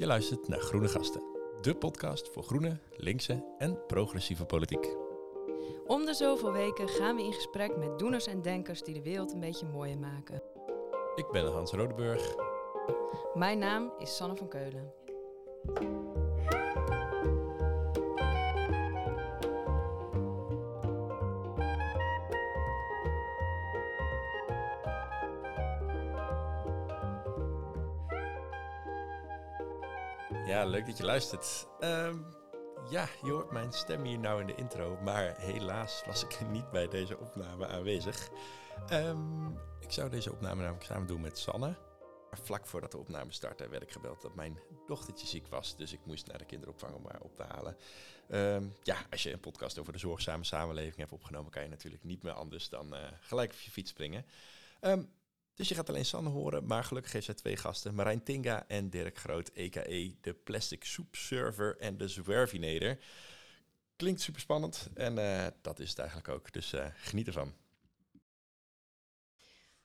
Je luistert naar Groene Gasten, de podcast voor groene, linkse en progressieve politiek. Om de zoveel weken gaan we in gesprek met doeners en denkers die de wereld een beetje mooier maken. Ik ben Hans Rodeburg. Mijn naam is Sanne van Keulen. Leuk dat je luistert. Ehm, ja, je hoort mijn stem hier nou in de intro, maar helaas was ik niet bij deze opname aanwezig. Ehm, ik zou deze opname namelijk samen doen met Sanne. Maar vlak voordat de opname startte werd ik gebeld dat mijn dochtertje ziek was. Dus ik moest naar de kinderopvang om haar op te halen. Ehm, ja, als je een podcast over de zorgzame samenleving hebt opgenomen, kan je natuurlijk niet meer anders dan eh, gelijk op je fiets springen. Dus je gaat alleen Sanne horen, maar gelukkig heeft zij twee gasten. Marijn Tinga en Dirk Groot, a.k.a. de Plastic Soup Server en de Zwervinator. Klinkt super spannend en uh, dat is het eigenlijk ook, dus uh, geniet ervan.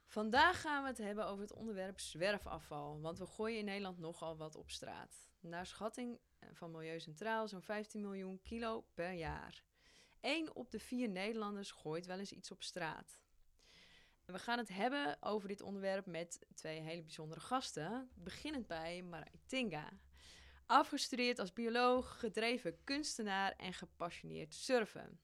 Vandaag gaan we het hebben over het onderwerp zwerfafval, want we gooien in Nederland nogal wat op straat. Naar schatting van Milieu Centraal zo'n 15 miljoen kilo per jaar. Eén op de vier Nederlanders gooit wel eens iets op straat. We gaan het hebben over dit onderwerp met twee hele bijzondere gasten. Beginnend bij Marai Tinga. Afgestudeerd als bioloog, gedreven kunstenaar en gepassioneerd surfen.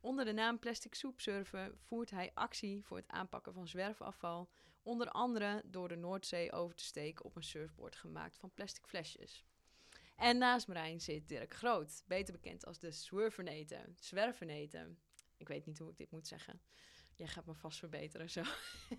Onder de naam Plastic Soup Surfen voert hij actie voor het aanpakken van zwerfafval. Onder andere door de Noordzee over te steken op een surfboard gemaakt van plastic flesjes. En naast Marijn zit Dirk Groot, beter bekend als de. Zwerverneten. Ik weet niet hoe ik dit moet zeggen. Jij gaat me vast verbeteren zo.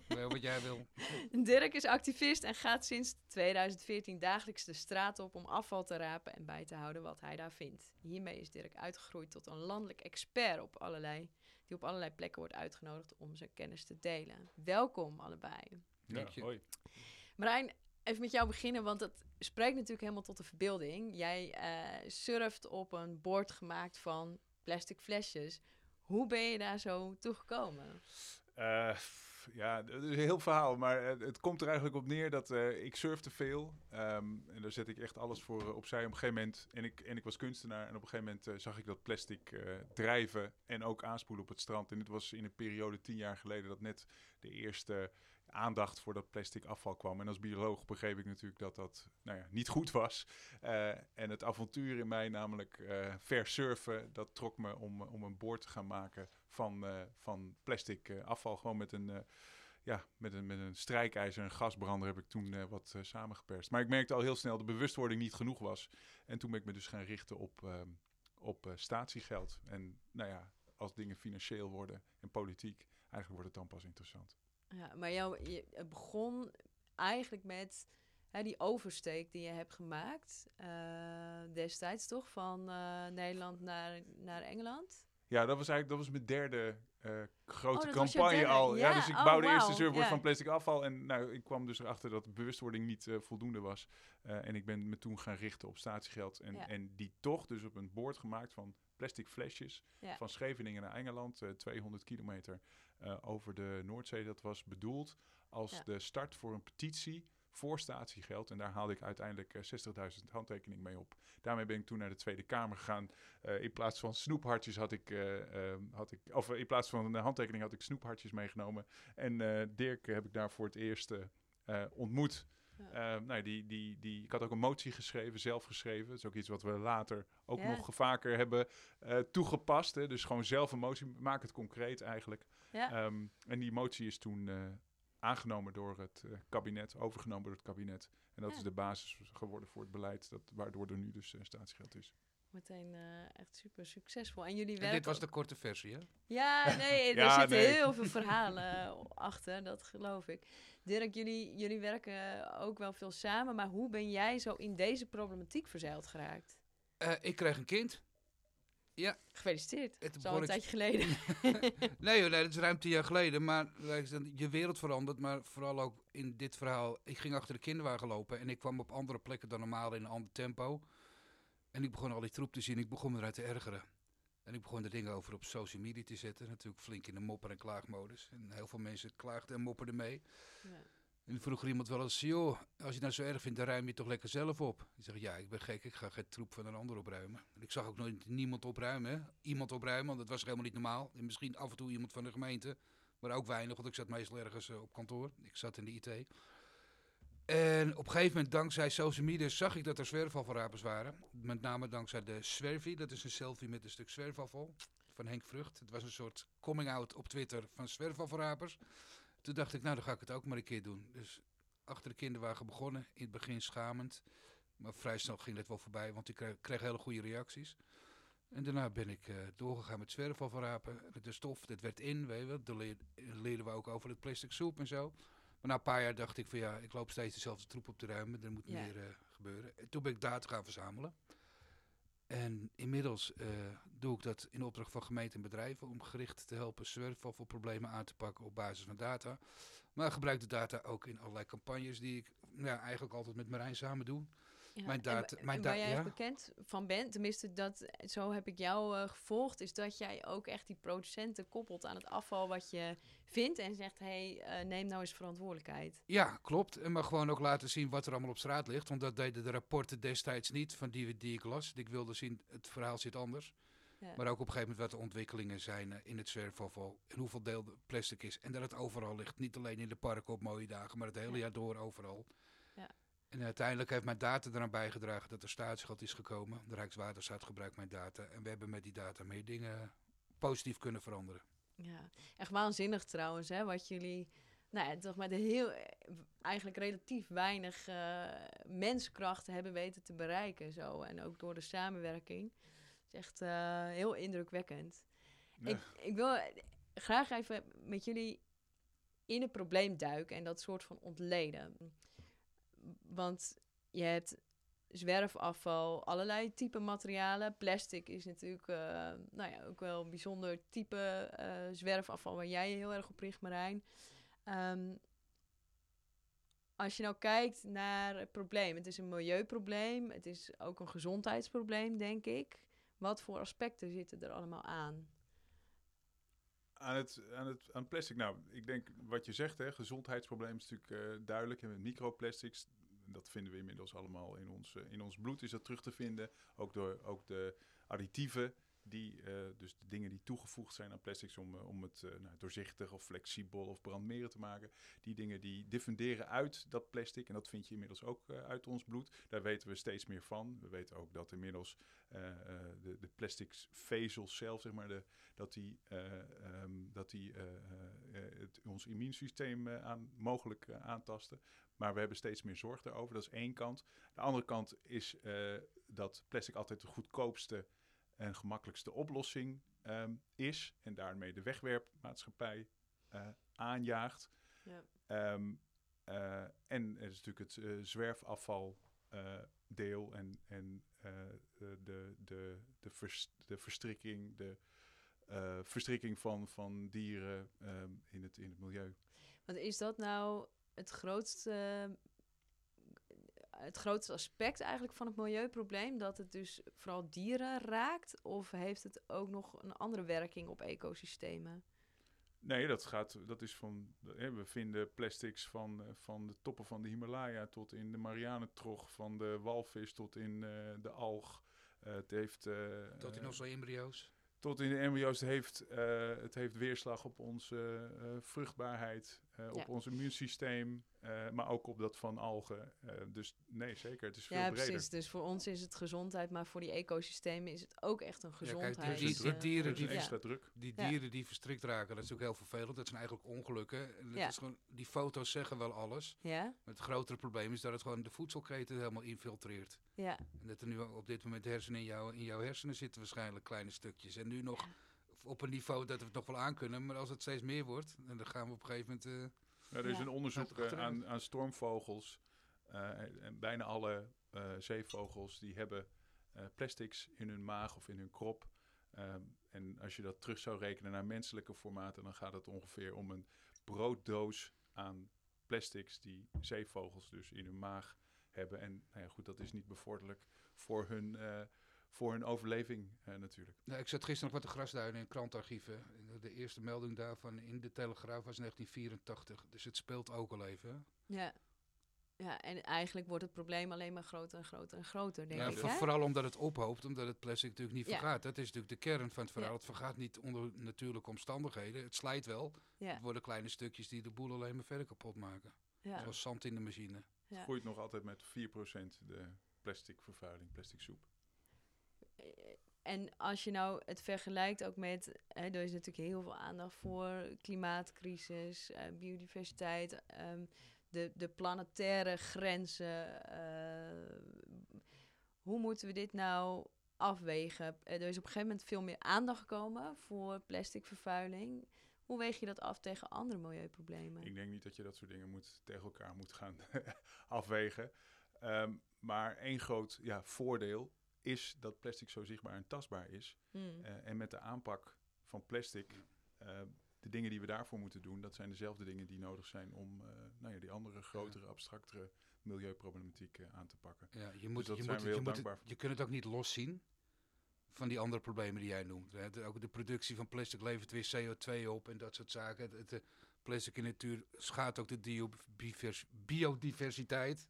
Wel wat jij wil. Dirk is activist en gaat sinds 2014 dagelijks de straat op om afval te rapen en bij te houden wat hij daar vindt. Hiermee is Dirk uitgegroeid tot een landelijk expert op allerlei, die op allerlei plekken wordt uitgenodigd om zijn kennis te delen. Welkom allebei. Dank je. hoi. Marijn, even met jou beginnen, want dat spreekt natuurlijk helemaal tot de verbeelding. Jij uh, surft op een bord gemaakt van plastic flesjes. Hoe ben je daar zo toe gekomen? Uh, ja, het is een heel verhaal, maar het, komt er eigenlijk op neer dat uh, ik surfte veel. Um, en daar zet ik echt alles voor opzij. Op een gegeven moment, en ik, en ik was kunstenaar, en op een gegeven moment zag ik dat plastic drijven en ook aanspoelen op het strand. En dit was in een periode tien jaar geleden dat net de eerste aandacht voor dat plastic afval kwam. En als bioloog begreep ik natuurlijk dat dat nou ja, niet goed was. Uh, en het avontuur in mij, namelijk uh, versurfen, dat trok me om, om een boord te gaan maken van, uh, van plastic afval. Gewoon met een, ja, met een, met een strijkijzer en gasbrander heb ik toen wat samengeperst. Maar ik merkte al heel snel dat de bewustwording niet genoeg was. En toen ben ik me dus gaan richten op, op statiegeld. En nou ja, als dingen financieel worden en politiek, eigenlijk wordt het dan pas interessant. Ja, maar jou, je, het begon eigenlijk met hè, die oversteek die je hebt gemaakt uh, destijds, toch? Van uh, Nederland naar, naar Engeland. Ja, dat was eigenlijk dat was mijn derde uh, grote oh, campagne al. Ja, ja, dus ik oh, bouwde wow. eerst een surfboard van plastic afval. En nou, ik kwam dus erachter dat de bewustwording niet uh, voldoende was. Uh, en ik ben me toen gaan richten op statiegeld. En, en die toch dus op een boord gemaakt van plastic flesjes. Ja. Van Scheveningen naar Engeland, 200 kilometer over de Noordzee. Dat was bedoeld als de start voor een petitie voor statiegeld. En daar haalde ik uiteindelijk uh, 60.000 handtekeningen mee op. Daarmee ben ik toen naar de Tweede Kamer gegaan. Uh, in plaats van snoephartjes had ik, uh, had ik of in plaats van een handtekening had ik snoephartjes meegenomen. En Dirk heb ik daar voor het eerst ontmoet. Ja. nou, die, die, die, ik had ook een motie geschreven, zelf geschreven. Dat is ook iets wat we later ook ja. nog vaker hebben toegepast. Hè. Dus gewoon zelf een motie, maak het concreet eigenlijk. Ja. Um, en die motie is toen aangenomen door het uh, kabinet, overgenomen door het kabinet. En dat is de basis geworden voor het beleid, dat, waardoor er nu dus staatsgeld is. Meteen uh, echt super succesvol. En jullie en dit was de korte versie, hè? Ja, nee, er zitten nee. heel veel verhalen achter, dat geloof ik. Dirk, jullie, jullie werken ook wel veel samen, maar hoe ben jij zo in deze problematiek verzeild geraakt? ik kreeg een kind. Ja. Gefeliciteerd. Het is al een ik... tijdje geleden. nee, nee, dat is ruim tien jaar geleden. Maar je wereld verandert. Maar vooral ook in dit verhaal. Ik ging achter de kinderwagen lopen. En ik kwam op andere plekken dan normaal in een ander tempo. En ik begon al die troep te zien. Ik begon me eruit te ergeren. En ik begon er dingen over op social media te zetten. Natuurlijk flink in de mopper- en klaagmodus. En heel veel mensen klaagden en mopperden mee. Ja. En vroeger iemand wel eens, joh, als je nou zo erg vindt, dan ruim je toch lekker zelf op. Ik zeg, ja, ik ben gek, ik ga geen troep van een ander opruimen. En ik zag ook nooit niemand opruimen, iemand opruimen, want dat was helemaal niet normaal. En misschien af en toe iemand van de gemeente, maar ook weinig, want ik zat meestal ergens uh, op kantoor. Ik zat in de IT. En op een gegeven moment, dankzij social media, zag ik dat er zwerfafvalrapers waren. Met name dankzij de Swervie, dat is een selfie met een stuk zwerfafval van Henk Vrucht. Het was een soort coming-out op Twitter van zwerfafvalrapers. Toen dacht ik, nou dan ga ik het ook maar een keer doen. Dus achter de kinderwagen begonnen, in het begin schamend. Maar vrij snel ging het wel voorbij, want ik kreeg, hele goede reacties. En daarna ben ik uh, doorgegaan met zwerfafvalrapen. De stof, dat werd in, weet je wel. Daar leerden we ook over het plastic soep en zo. Maar na een paar jaar dacht ik van ja, ik loop steeds dezelfde troep op te ruimen. Er moet meer uh, gebeuren. En toen ben ik data gaan verzamelen. En inmiddels uh, doe ik dat in opdracht van gemeenten en bedrijven om gericht te helpen zwerfafvalproblemen aan te pakken op basis van data. Maar gebruik de data ook in allerlei campagnes die ik ja, eigenlijk altijd met Marijn samen doe. Ja, mijn data, en, mijn waar jij ja? bekend van bent, tenminste dat, zo heb ik jou uh, gevolgd, is dat jij ook echt die producenten koppelt aan het afval wat je vindt en zegt, hé, hey, uh, neem nou eens verantwoordelijkheid. Ja, klopt. En maar gewoon ook laten zien wat er allemaal op straat ligt, want dat deden de rapporten destijds niet van die, die ik las. Ik wilde zien, het verhaal zit anders. Ja. Maar ook op een gegeven moment wat de ontwikkelingen zijn uh, in het zwerfafval. En hoeveel deel de plastic is. En dat het overal ligt. Niet alleen in de parken op mooie dagen, maar het hele ja. jaar door overal. En uiteindelijk heeft mijn data eraan bijgedragen dat er staatsschuld is gekomen. De Rijkswaterstaat gebruikt mijn data. En we hebben met die data meer dingen positief kunnen veranderen. Ja, echt waanzinnig trouwens, hè, wat jullie... Nou ja, toch met heel, eigenlijk relatief weinig uh, menskrachten hebben weten te bereiken. Zo. En ook door de samenwerking. Het is echt uh, heel indrukwekkend. Ja. Ik, ik wil graag even met jullie in het probleem duiken en dat soort van ontleden. Want je hebt zwerfafval, allerlei type materialen. Plastic is natuurlijk uh, nou ja, ook wel een bijzonder type uh, zwerfafval waar jij je heel erg op richt, Marijn. Um, als je nou kijkt naar het probleem, het is een milieuprobleem, het is ook een gezondheidsprobleem, denk ik. Wat voor aspecten zitten er allemaal aan? Aan het, aan het aan plastic, nou, ik denk wat je zegt, hè, gezondheidsprobleem is natuurlijk uh, duidelijk. En microplastics, dat vinden we inmiddels allemaal in ons, uh, in ons bloed, is dat terug te vinden. Ook door ook de additieven, die, uh, dus de dingen die toegevoegd zijn aan plastics om, om het nou, doorzichtig of flexibel of brandmerend te maken. Die dingen die diffunderen uit dat plastic. En dat vind je inmiddels ook uit ons bloed. Daar weten we steeds meer van. We weten ook dat inmiddels de, de plastic vezels zelf, zeg maar, de, dat die, um, dat die het, ons immuunsysteem aan, mogelijk aantasten. Maar we hebben steeds meer zorg daarover. Dat is één kant. De andere kant is dat plastic altijd de goedkoopste en gemakkelijkste oplossing um, is. En daarmee de wegwerpmaatschappij uh, aanjaagt. Ja. Um, uh, en er is natuurlijk het zwerfafval deel en, en de, de, de, vers, de verstrikking, de verstrikking van, van dieren um, in, het, in het milieu. Want is dat nou het grootste, het grootste aspect eigenlijk van het milieuprobleem? Dat het dus vooral dieren raakt? Of heeft het ook nog een andere werking op ecosystemen? Nee, dat, gaat, dat is van. We vinden plastics van, eh, van de toppen van de Himalaya tot in de Marianentrog, van de walvis tot in uh, de alg. Uh, het heeft, uh, tot in onze embryo's tot in de embryo's. Het heeft, uh, het heeft weerslag op onze uh, vruchtbaarheid, uh, op ons immuunsysteem, maar ook op dat van algen. dus nee, zeker, het is veel ja, breder. precies. Dus voor ons is het gezondheid, maar voor die ecosystemen is het ook echt een gezondheid. Ja, kijk, die, die, dieren die, extra druk. die dieren die verstrikt raken, dat is ook heel vervelend. Dat zijn eigenlijk ongelukken. Dat is gewoon, die foto's zeggen wel alles. Ja. Het grotere probleem is dat het gewoon de voedselketen helemaal infiltreert. Ja. En dat er nu op dit moment hersenen in, jou, in jouw hersenen zitten waarschijnlijk kleine stukjes. En nu nog op een niveau dat we het nog wel aankunnen. Maar als het steeds meer wordt, dan gaan we op een gegeven moment... Uh, ja, er is een onderzoek uh, aan, aan stormvogels. Uh, en bijna alle zeevogels die hebben plastics in hun maag of in hun krop. Ehm, en als je dat terug zou rekenen naar menselijke formaten, dan gaat het ongeveer om een brooddoos aan plastics die zeevogels dus in hun maag hebben. En nou ja, goed, dat is niet bevorderlijk voor hun, uh, voor hun overleving natuurlijk. Ja, ik zat gisteren nog wat de grasduinen in krantarchieven. De eerste melding daarvan in de Telegraaf was 1984. Dus het speelt ook al even. Ja. Ja, en eigenlijk wordt het probleem alleen maar groter en groter en groter, denk ja, ik. Vooral omdat het ophoopt, omdat het plastic natuurlijk niet vergaat. Dat is natuurlijk de kern van het verhaal. Het vergaat niet onder natuurlijke omstandigheden. Het slijt wel. Het worden kleine stukjes die de boel alleen maar verder kapot maken. Zoals zand in de machine. Het groeit nog altijd met 4% de plastic vervuiling, plastic soep. Eh, en als je nou het vergelijkt ook met, hè, er is natuurlijk heel veel aandacht voor klimaatcrisis, uh, biodiversiteit. Um, de, de planetaire grenzen. Uh, hoe moeten we dit nou afwegen? Er is op een gegeven moment veel meer aandacht gekomen voor plasticvervuiling. Hoe weeg je dat af tegen andere milieuproblemen? Ik denk niet dat je dat soort dingen moet, tegen elkaar moet gaan afwegen. Um, maar één groot ja, voordeel is dat plastic zo zichtbaar en tastbaar is. Hmm. Uh, en met de aanpak van plastic uh, de dingen die we daarvoor moeten doen, dat zijn dezelfde dingen die nodig zijn om uh, nou ja, die andere grotere, abstractere milieuproblematiek uh, aan te pakken. Ja, je, moet, dus je, moet, je, moet je kunt het ook niet loszien van die andere problemen die jij noemt. Hè. ook de productie van plastic levert weer CO2 op en dat soort zaken. Het, de plastic in de natuur schaadt ook de biodiversiteit.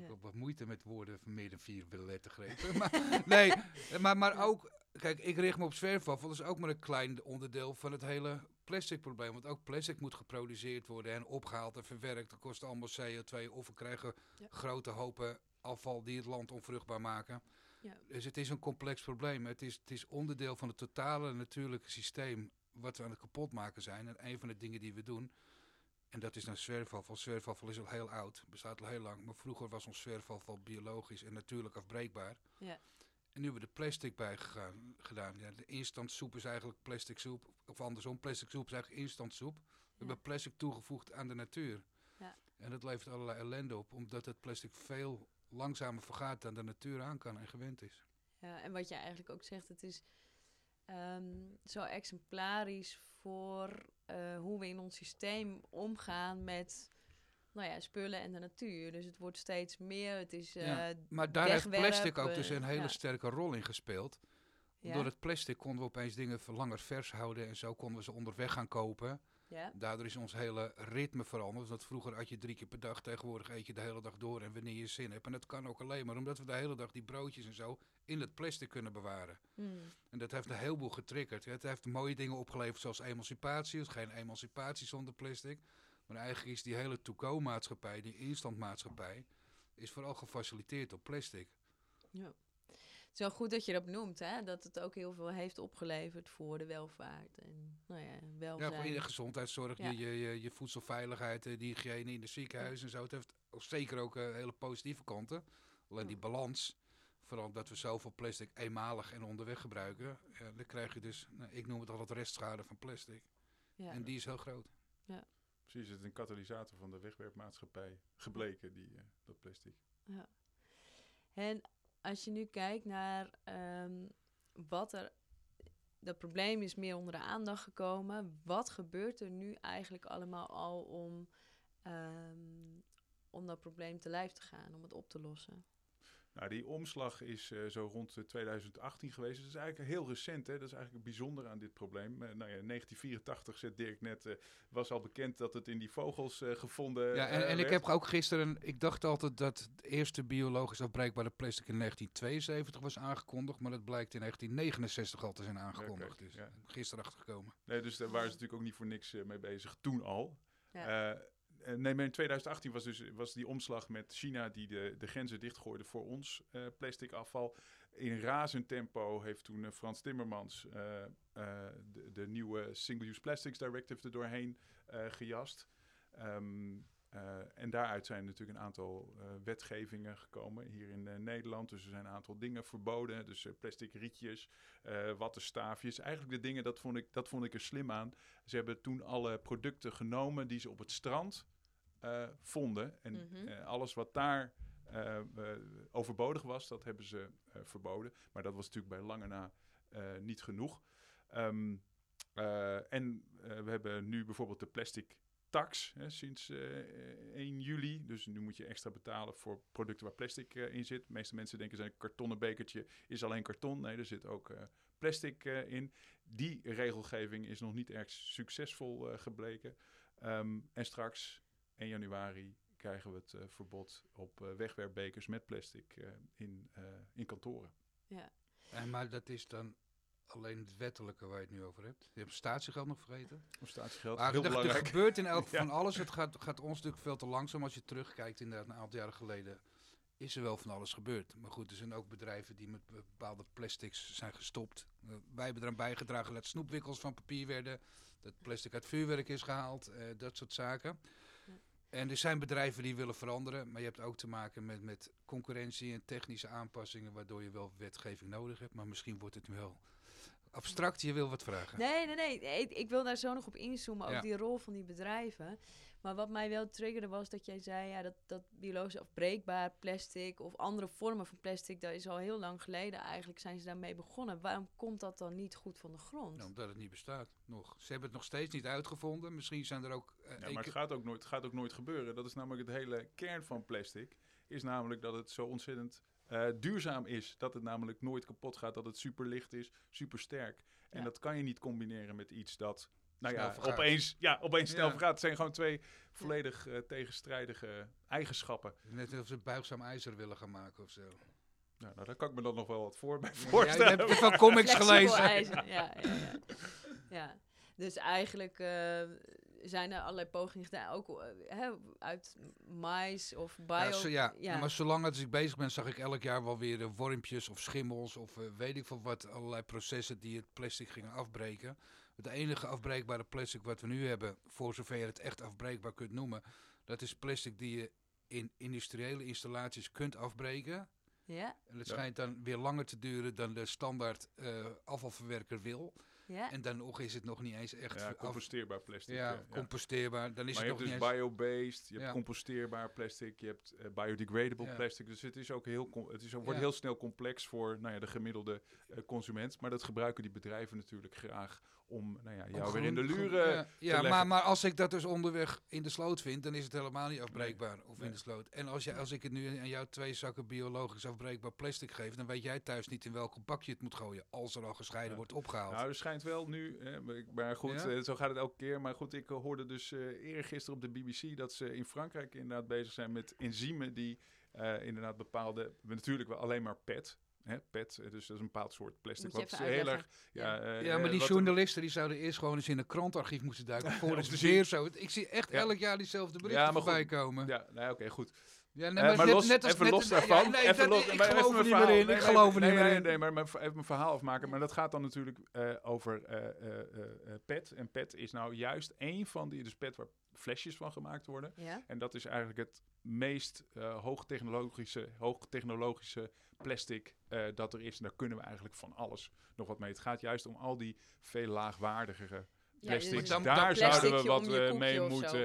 Ja. Ook wat moeite met woorden van meer dan vier lettergrepen. maar, nee, maar, maar ook, kijk, ik richt me op zwerfafval. Dat is ook maar een klein onderdeel van het hele plastic probleem. Want ook plastic moet geproduceerd worden en opgehaald en verwerkt. Dat kost allemaal CO2. Of we krijgen grote hopen afval die het land onvruchtbaar maken. Ja. Dus het is een complex probleem. Het is, het is onderdeel van het totale natuurlijke systeem wat we aan het kapot maken zijn. En een van de dingen die we doen, en dat is dan zwerfafval. Zwerfafval is al heel oud, bestaat al heel lang. Maar vroeger was ons zwerfafval biologisch en natuurlijk afbreekbaar. Ja. En nu hebben we de plastic bij gegaan, gedaan. Ja, de instant soep is eigenlijk plastic soep. Of andersom, plastic soep is eigenlijk instant soep. We hebben plastic toegevoegd aan de natuur. Ja. En dat levert allerlei ellende op, omdat het plastic veel langzamer vergaat dan de natuur aan kan en gewend is. Ja, en wat je eigenlijk ook zegt, het is um, zo exemplarisch voor uh, hoe we in ons systeem omgaan met nou ja, spullen en de natuur. Dus het wordt steeds meer. Het is. Uh, maar daar heeft plastic ook dus een hele sterke rol in gespeeld. Door het plastic konden we opeens dingen langer vers houden en zo konden we ze onderweg gaan kopen. Ja. Daardoor is ons hele ritme veranderd. Want vroeger had je drie keer per dag, tegenwoordig eet je de hele dag door en wanneer je zin hebt. En dat kan ook alleen maar omdat we de hele dag die broodjes en zo in het plastic kunnen bewaren. Hmm. En dat heeft een heleboel getriggerd. Het heeft mooie dingen opgeleverd zoals emancipatie. Het is geen emancipatie zonder plastic. Maar eigenlijk is die hele to-go-maatschappij, die instantmaatschappij, is vooral gefaciliteerd op plastic. Ja. Het is wel goed dat je dat noemt, hè? dat het ook heel veel heeft opgeleverd voor de welvaart en nou ja, welzijn. Ja, voor de gezondheidszorg, je, je, je, voedselveiligheid, eh, die hygiëne in de ziekenhuis en zo. Het heeft zeker ook uh, hele positieve kanten. Alleen die balans, vooral dat we zoveel plastic eenmalig en onderweg gebruiken, ja, dan krijg je dus, nou, ik noem het altijd restschade van plastic. Ja. En die is heel groot. Ja. Precies, het is een katalysator van de wegwerpmaatschappij gebleken, die, uh, dat plastic. Ja. En als je nu kijkt naar um, wat er. Dat probleem is meer onder de aandacht gekomen. Wat gebeurt er nu eigenlijk allemaal al om, um, om dat probleem te lijf te gaan, om het op te lossen? Nou, die omslag is uh, zo rond 2018 geweest. Dat is eigenlijk heel recent. Hè? Dat is eigenlijk bijzonder aan dit probleem. Uh, nou ja, 1984, zet Dirk net, uh, was al bekend dat het in die vogels gevonden Ja, en, en ik heb ook gisteren... Ik dacht altijd dat het eerste biologisch afbreekbare plastic in 1972 was aangekondigd. Maar dat blijkt in 1969 al te zijn aangekondigd. dus ja. gisteren achtergekomen. Nee, dus daar waren ze natuurlijk ook niet voor niks mee bezig. Toen al. Ja. Eh, nee, maar in 2018 was, dus, was die omslag met China die de, de grenzen dichtgooide voor ons uh, plastic afval. In razend tempo heeft toen uh, Frans Timmermans de, de, nieuwe Single-Use Plastics Directive er doorheen gejast. Um, en daaruit zijn natuurlijk een aantal wetgevingen gekomen hier in Nederland. Dus er zijn een aantal dingen verboden. Dus plastic rietjes, wattenstaafjes. Eigenlijk de dingen, dat vond, ik, dat vond ik er slim aan. Ze hebben toen alle producten genomen die ze op het strand uh, vonden. En mhm. eh, alles wat daar uh, overbodig was, dat hebben ze verboden. Maar dat was natuurlijk bij lange na niet genoeg. Um, en we hebben nu bijvoorbeeld de plastic tax hè, sinds 1 juli. Dus nu moet je extra betalen voor producten waar plastic in zit. De meeste mensen denken zijn een kartonnen bekertje is alleen karton. Nee, er zit ook plastic in. Die regelgeving is nog niet erg succesvol gebleken. Ehm, en straks, 1 januari, krijgen we het verbod op wegwerpbekers met plastic in, in kantoren. Ja. En maar dat is dan alleen het wettelijke waar je het nu over hebt. Je hebt statiegeld nog vergeten. Of statiegeld, heel er, belangrijk. Er gebeurt in elk van alles. Het gaat, gaat ons natuurlijk veel te langzaam. Als je terugkijkt inderdaad een aantal jaren geleden is er wel van alles gebeurd. Maar goed, er zijn ook bedrijven die met bepaalde plastics zijn gestopt. Uh, wij hebben eraan bijgedragen dat snoepwikkels van papier werden. Dat plastic uit vuurwerk is gehaald. Uh, dat soort zaken. En er zijn bedrijven die willen veranderen, maar je hebt ook te maken met, met concurrentie en technische aanpassingen, waardoor je wel wetgeving nodig hebt. Maar misschien wordt het nu wel abstract. Je wil wat vragen. Nee, nee, nee. Ik, ik wil daar zo nog op inzoomen, op die rol van die bedrijven. Maar wat mij wel triggerde was dat jij zei, ja, dat, dat biologisch afbreekbaar plastic of andere vormen van plastic, dat is al heel lang geleden eigenlijk zijn ze daarmee begonnen. Waarom komt dat dan niet goed van de grond? Nou, omdat het niet bestaat nog. Ze hebben het nog steeds niet uitgevonden. Misschien zijn er ook... Uh, ja, maar het gaat, ook nooit, het gaat ook nooit gebeuren. Dat is namelijk het hele kern van plastic. Is namelijk dat het zo ontzettend uh, duurzaam is. Dat het namelijk nooit kapot gaat. Dat het super licht is, super sterk. En dat kan je niet combineren met iets dat nou ja, opeens, ja, opeens snel vergaat. Het zijn gewoon twee volledig uh, tegenstrijdige eigenschappen. Net alsof ze buigzaam ijzer willen gaan maken of zo. Nou, nou, daar kan ik me dan nog wel wat voor bij voorstellen. Ja, je hebt van comics gelezen. IJzer. Ja, ja, ja. ja, dus eigenlijk uh, zijn er allerlei pogingen gedaan, ook uh, hè, uit mais of bio. Ja, zo, ja. ja. maar zolang als ik bezig ben, zag ik elk jaar wel weer wormpjes of schimmels of weet ik veel wat, allerlei processen die het plastic gingen afbreken. Het enige afbreekbare plastic wat we nu hebben, voor zover je het echt afbreekbaar kunt noemen, dat is plastic die je in industriële installaties kunt afbreken. Ja. En het schijnt dan weer langer te duren dan de standaard uh, afvalverwerker wil. Ja. En dan nog is het nog niet eens echt... Ja, composteerbaar plastic. Ja, composteerbaar. Dan is maar het je hebt dus bio-based, je hebt composteerbaar plastic, je hebt uh, biodegradable plastic. Dus het is ook heel, het is, wordt heel snel complex voor nou ja, de gemiddelde uh, consument. Maar dat gebruiken die bedrijven natuurlijk graag om nou ja, jou weer in de luren ja, ja maar, maar als ik dat dus onderweg in de sloot vind, dan is het helemaal niet afbreekbaar. Of in de sloot. En als, je, als ik het nu aan jou twee zakken biologisch afbreekbaar plastic geef, dan weet jij thuis niet in welk bakje het moet gooien. Als er al gescheiden wordt opgehaald. Nou, er schijnt wel nu, hè, maar goed, uh, zo gaat het elke keer. Maar goed, ik hoorde dus uh, eergisteren op de BBC dat ze in Frankrijk inderdaad bezig zijn met enzymen die uh, inderdaad bepaalde, natuurlijk wel alleen maar PET, Hè, PET, dus dat is een bepaald soort plastic. Wat heel erg, ja, ja, uh, ja maar die journalisten die zouden eerst gewoon eens in een krantarchief moeten duiken. voor het weer zo. Ik zie echt elk jaar diezelfde berichten ja, voorbij komen. Ja, nou, oké, goed. Ja, nee, maar, maar los, net als even net los daarvan. nee, even los, ik geloof er niet meer in. Ik geloof er niet meer in. Nee, maar even mijn verhaal afmaken. Maar dat gaat dan natuurlijk uh, over uh, uh, PET. En PET is nou juist één van die, dus PET waar flesjes van gemaakt worden. Ja. En dat is eigenlijk het meest hoogtechnologische, hoogtechnologische plastic dat er is. En daar kunnen we eigenlijk van alles nog wat mee. Het gaat juist om al die veel laagwaardigere plastic, ja, daar zouden we wat uh, mee moeten.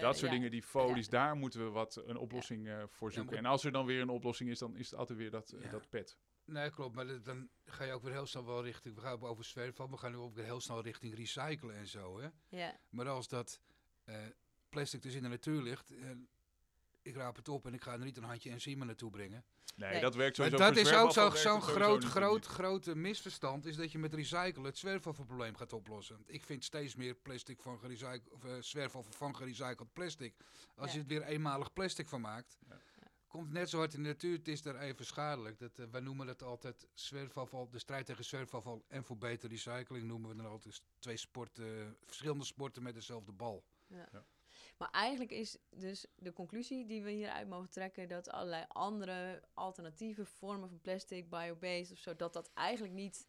dat soort dingen, die folies, daar moeten we wat een oplossing uh, voor zoeken. en als er dan weer een oplossing is, dan is het altijd weer dat, uh, dat pet. Nee, klopt. Maar dan ga je ook weer heel snel wel richting. We gaan over zwerven, we gaan nu ook weer heel snel richting recyclen en zo. Hè? Ja. Maar als dat plastic dus in de natuur ligt, ik raap het op en ik ga er niet een handje enzymen naartoe brengen. Nee, dat werkt sowieso Dat is ook zo'n zo groot, groot, groot misverstand, is dat je met recyclen het zwerfafvalprobleem gaat oplossen. Ik vind steeds meer plastic van gerecycled, of uh, zwerfafval van gerecycled plastic. Als je het weer eenmalig plastic van maakt, ja. komt net zo hard in de natuur, het is daar even schadelijk. Dat, uh, wij noemen dat altijd zwerfafval, de strijd tegen zwerfafval en voor betere recycling noemen we dan altijd twee sporten, verschillende sporten met dezelfde bal. Ja. Maar eigenlijk is dus de conclusie die we hieruit mogen trekken dat allerlei andere alternatieve vormen van plastic, biobased of zo, dat dat eigenlijk niet,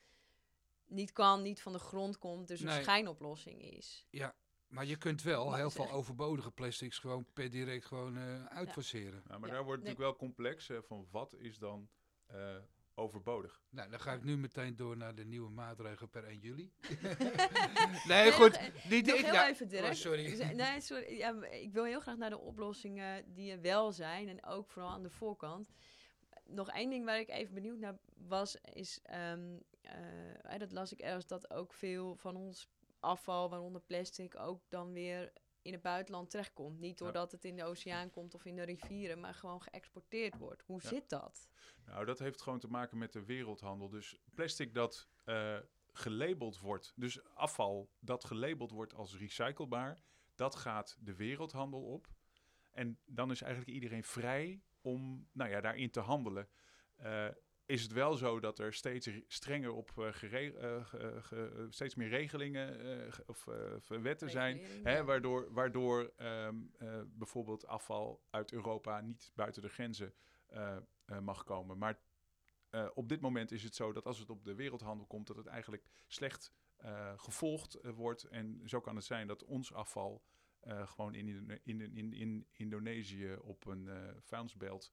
niet kan, niet van de grond komt, dus een schijnoplossing is. Ja, maar je kunt wel heel veel overbodige plastics gewoon per direct gewoon uh, uitfaseren. Ja. maar daar wordt natuurlijk wel complex hè, van wat is dan uh, overbodig. Nou, dan ga ik nu meteen door naar de nieuwe maatregelen per 1 juli. nee, goed. niet ik, heel ja. even, Dirk. Oh, sorry. Nee, sorry. Ja, ik wil heel graag naar de oplossingen die er wel zijn. En ook vooral aan de voorkant. Nog één ding waar ik even benieuwd naar was, is... Um, uh, dat las ik ergens, dat ook veel van ons afval, waaronder plastic, ook dan weer in het buitenland terechtkomt. Niet doordat het in de oceaan komt of in de rivieren, maar gewoon geëxporteerd wordt. Hoe zit dat? Nou, dat heeft gewoon te maken met de wereldhandel. Dus plastic dat uh, gelabeld wordt, dus afval dat gelabeld wordt als recyclebaar, dat gaat de wereldhandel op. En dan is eigenlijk iedereen vrij om nou ja, daarin te handelen. Uh, is het wel zo dat er steeds strenger op uh, steeds meer regelingen of wetten zijn, hè, waardoor, waardoor ehm, bijvoorbeeld afval uit Europa niet buiten de grenzen mag komen. Maar op dit moment is het zo dat als het op de wereldhandel komt, dat het eigenlijk slecht gevolgd wordt. En zo kan het zijn dat ons afval gewoon in, in, in, in, Indonesië op een vuilnisbelt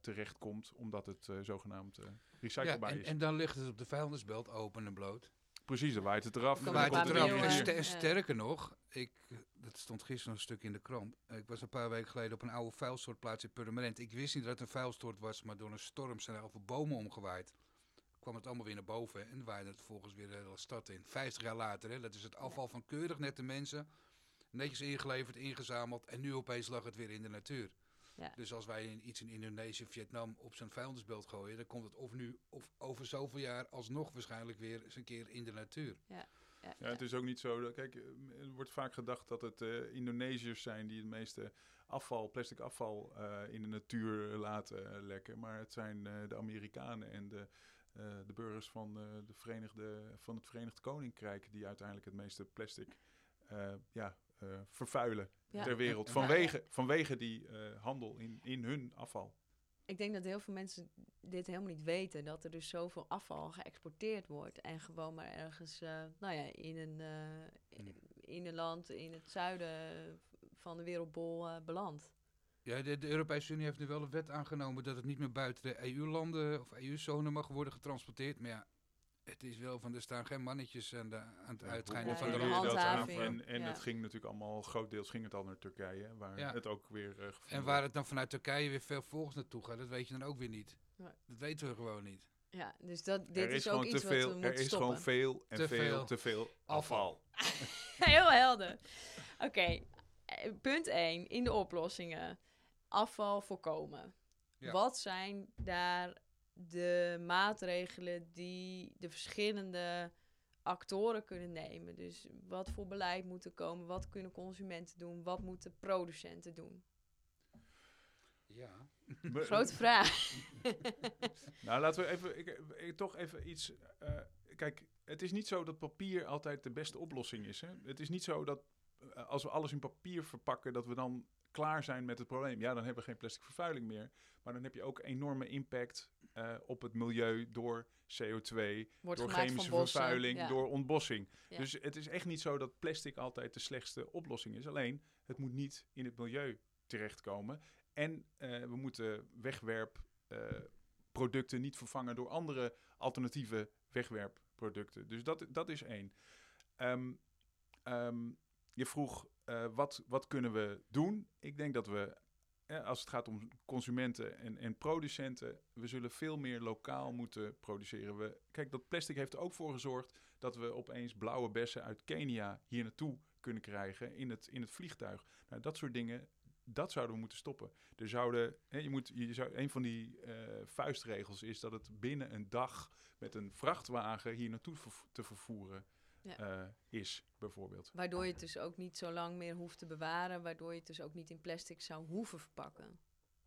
terechtkomt, omdat het uh, zogenaamd uh, recyclebaar ja, en, is. En dan ligt het op de vuilnisbelt open en bloot. Precies, dan waait het eraf. Dan waait het eraf. En sterker nog, ik, dat stond gisteren een stuk in de krant. Ik was een paar weken geleden op een oude vuilstortplaats in Purmerend. Ik wist niet dat het een vuilstort was, maar door een storm zijn er al veel bomen omgewaaid. Kwam het allemaal weer naar boven en waaide het vervolgens weer de hele stad in. Vijftig jaar later, hè, dat is het afval van keurig nette mensen. Netjes ingeleverd, ingezameld en nu opeens lag het weer in de natuur. Ja. Dus als wij iets in Indonesië, Vietnam op zijn vuilnisbeeld gooien, dan komt het of nu of over zoveel jaar alsnog waarschijnlijk weer eens een keer in de natuur. Ja. Ja, ja, het is ook niet zo. Dat, kijk, er wordt vaak gedacht dat het uh, Indonesiërs zijn die het meeste afval, plastic afval uh, in de natuur laten lekken. Maar het zijn uh, de Amerikanen en de, de burgers van, de Verenigde, van het Verenigd Koninkrijk die uiteindelijk het meeste plastic ja, vervuilen ter wereld. Vanwege, vanwege die uh, handel in, in hun afval. Ik denk dat heel veel mensen dit helemaal niet weten. Dat er dus zoveel afval geëxporteerd wordt. En gewoon maar ergens uh, nou ja, in, een, uh, in een land in het zuiden van de wereldbol belandt. Ja, de, de, Europese Unie heeft nu wel een wet aangenomen dat het niet meer buiten de EU-landen of EU-zone mag worden getransporteerd. Maar ja, het is wel van, er staan geen mannetjes aan, de, aan het uiteinde van de, handhaving. En, en het ging natuurlijk allemaal, grootdeels ging het al naar Turkije, waar het ook weer uh, En waar het dan vanuit Turkije weer veel volgens naartoe gaat, dat weet je dan ook weer niet. Dat weten we gewoon niet. Ja, dus dat, dit is, ook iets veel, wat we Er is gewoon veel en te veel, veel, te veel afval. Heel helder. Oké, eh, punt 1 in de oplossingen. Afval voorkomen. Wat zijn daar de maatregelen die de verschillende actoren kunnen nemen. Dus wat voor beleid moet er komen, wat kunnen consumenten doen, wat moeten producenten doen? Ja. Grote vraag. nou, laten we even, ik, ik, toch even iets. Uh, kijk, het is niet zo dat papier altijd de beste oplossing is. Hè? Het is niet zo dat uh, als we alles in papier verpakken, dat we dan klaar zijn met het probleem. Ja, dan hebben we geen plastic vervuiling meer. Maar dan heb je ook enorme impact uh, op het milieu door CO2, door chemische vervuiling, door ontbossing. Dus het is echt niet zo dat plastic altijd de slechtste oplossing is. Alleen, het moet niet in het milieu terechtkomen. En uh, we moeten wegwerpproducten uh, niet vervangen door andere alternatieve wegwerpproducten. Dus dat, dat is één. Um, um, je vroeg uh, wat, wat kunnen we doen? Ik denk dat we als het gaat om consumenten en, en producenten, we zullen veel meer lokaal moeten produceren. We, kijk, dat plastic heeft er ook voor gezorgd dat we opeens blauwe bessen uit Kenia hier naartoe kunnen krijgen in het, in het vliegtuig. Nou, dat soort dingen, dat zouden we moeten stoppen. Er zouden, hè, je moet, je zou, een van die uh, vuistregels is dat het binnen een dag met een vrachtwagen hier naartoe te vervoeren ja. uh, is, bijvoorbeeld. Waardoor je het dus ook niet zo lang meer hoeft te bewaren, waardoor je het dus ook niet in plastic zou hoeven verpakken.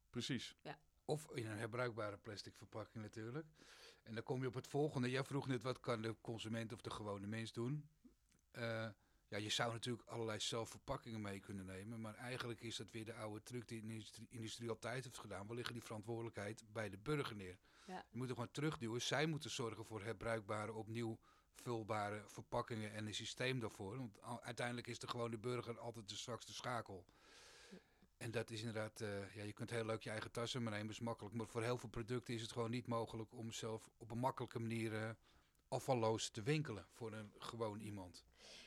Precies. Ja. Of in een herbruikbare plastic verpakking natuurlijk. En dan kom je op het volgende. Jij vroeg net, wat kan de consument of de gewone mens doen? Uh, ja, je zou natuurlijk allerlei zelfverpakkingen mee kunnen nemen. Maar eigenlijk is dat weer de oude truc die de industrie, industrie altijd heeft gedaan. We liggen die verantwoordelijkheid bij de burger neer. Ja. Je moet er gewoon terugduwen. Zij moeten zorgen voor herbruikbare, opnieuw vulbare verpakkingen en een systeem daarvoor. Want uiteindelijk is de gewone burger altijd de zwakste schakel. En dat is inderdaad, uh, ja, je kunt heel leuk je eigen tassen meenemen, is makkelijk. Maar voor heel veel producten is het gewoon niet mogelijk om zelf op een makkelijke manier uh, afvalloos te winkelen voor een gewoon iemand.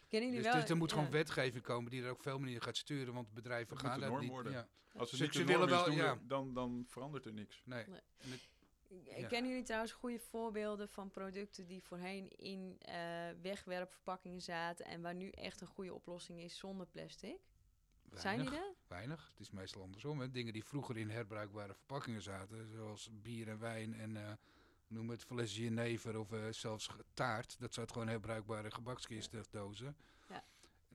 Kennen dus, wel, dus er moet gewoon wetgeving komen die er ook veel meer gaat sturen, want bedrijven dat gaan dat niet. Worden. Ja. Als ze, dus ze willen wel, ja. dan, dan verandert er niks. Nee. nee. Ja. Kennen jullie trouwens goede voorbeelden van producten die voorheen in uh, wegwerpverpakkingen zaten en waar nu echt een goede oplossing is zonder plastic? Zijn die er? Weinig. Het is meestal andersom. Hè. Dingen die vroeger in herbruikbare verpakkingen zaten, zoals bier en wijn en uh, noem het flesje jenever of uh, zelfs taart. Dat zat gewoon herbruikbare gebakskistdozen. Ja.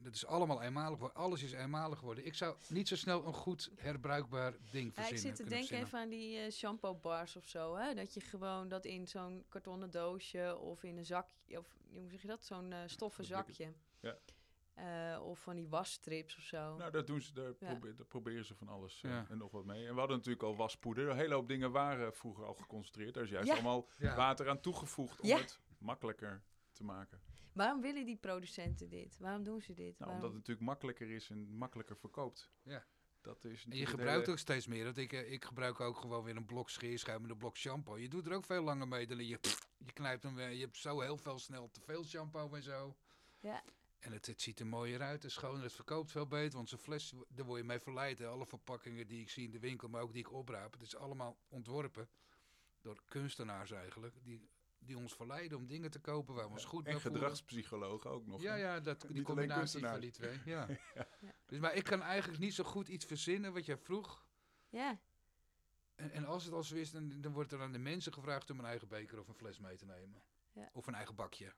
Dat is allemaal eenmalig. Alles is eenmalig geworden. Ik zou niet zo snel een goed herbruikbaar ding verzinnen. Ja, ik zit te denken even aan die uh, shampoo bars of zo. Hè? Dat je gewoon dat in zo'n kartonnen doosje of in een zakje, of hoe zeg je dat? Zo'n uh, stoffen zakje. Ja. Uh, of van die wasstrips of zo. Nou, dat doen ze, daar, probeer, daar proberen ze van alles uh, en nog wat mee. En we hadden natuurlijk al waspoeder. Een hele hoop dingen waren vroeger al geconcentreerd. Daar is juist allemaal water aan toegevoegd om het makkelijker te maken. Waarom willen die producenten dit? Waarom doen ze dit? Nou, Omdat het natuurlijk makkelijker is en makkelijker verkoopt. Ja. Dat is en je gebruikt ook steeds meer. Dat ik, eh, ik gebruik ook gewoon weer een blok scheerschuim en een blok shampoo. Je doet er ook veel langer mee dan je, je knijpt hem weer. Je hebt zo heel veel snel te veel shampoo en zo. Ja. En het, het ziet er mooier uit, het schoner, het verkoopt veel beter. Want zo'n fles, daar word je mee verleid. Alle verpakkingen die ik zie in de winkel, maar ook die ik opraap. Het is allemaal ontworpen door kunstenaars eigenlijk. Die die ons verleiden om dingen te kopen waar we ons goed En gedragspsychologen ook nog. Ja, ja dat, die combinatie van die twee. Ja. ja. Dus, maar ik kan eigenlijk niet zo goed iets verzinnen wat jij vroeg. Ja. En, en als het al zo is, dan, dan wordt er aan de mensen gevraagd om een eigen beker of een fles mee te nemen. Ja. Of een eigen bakje.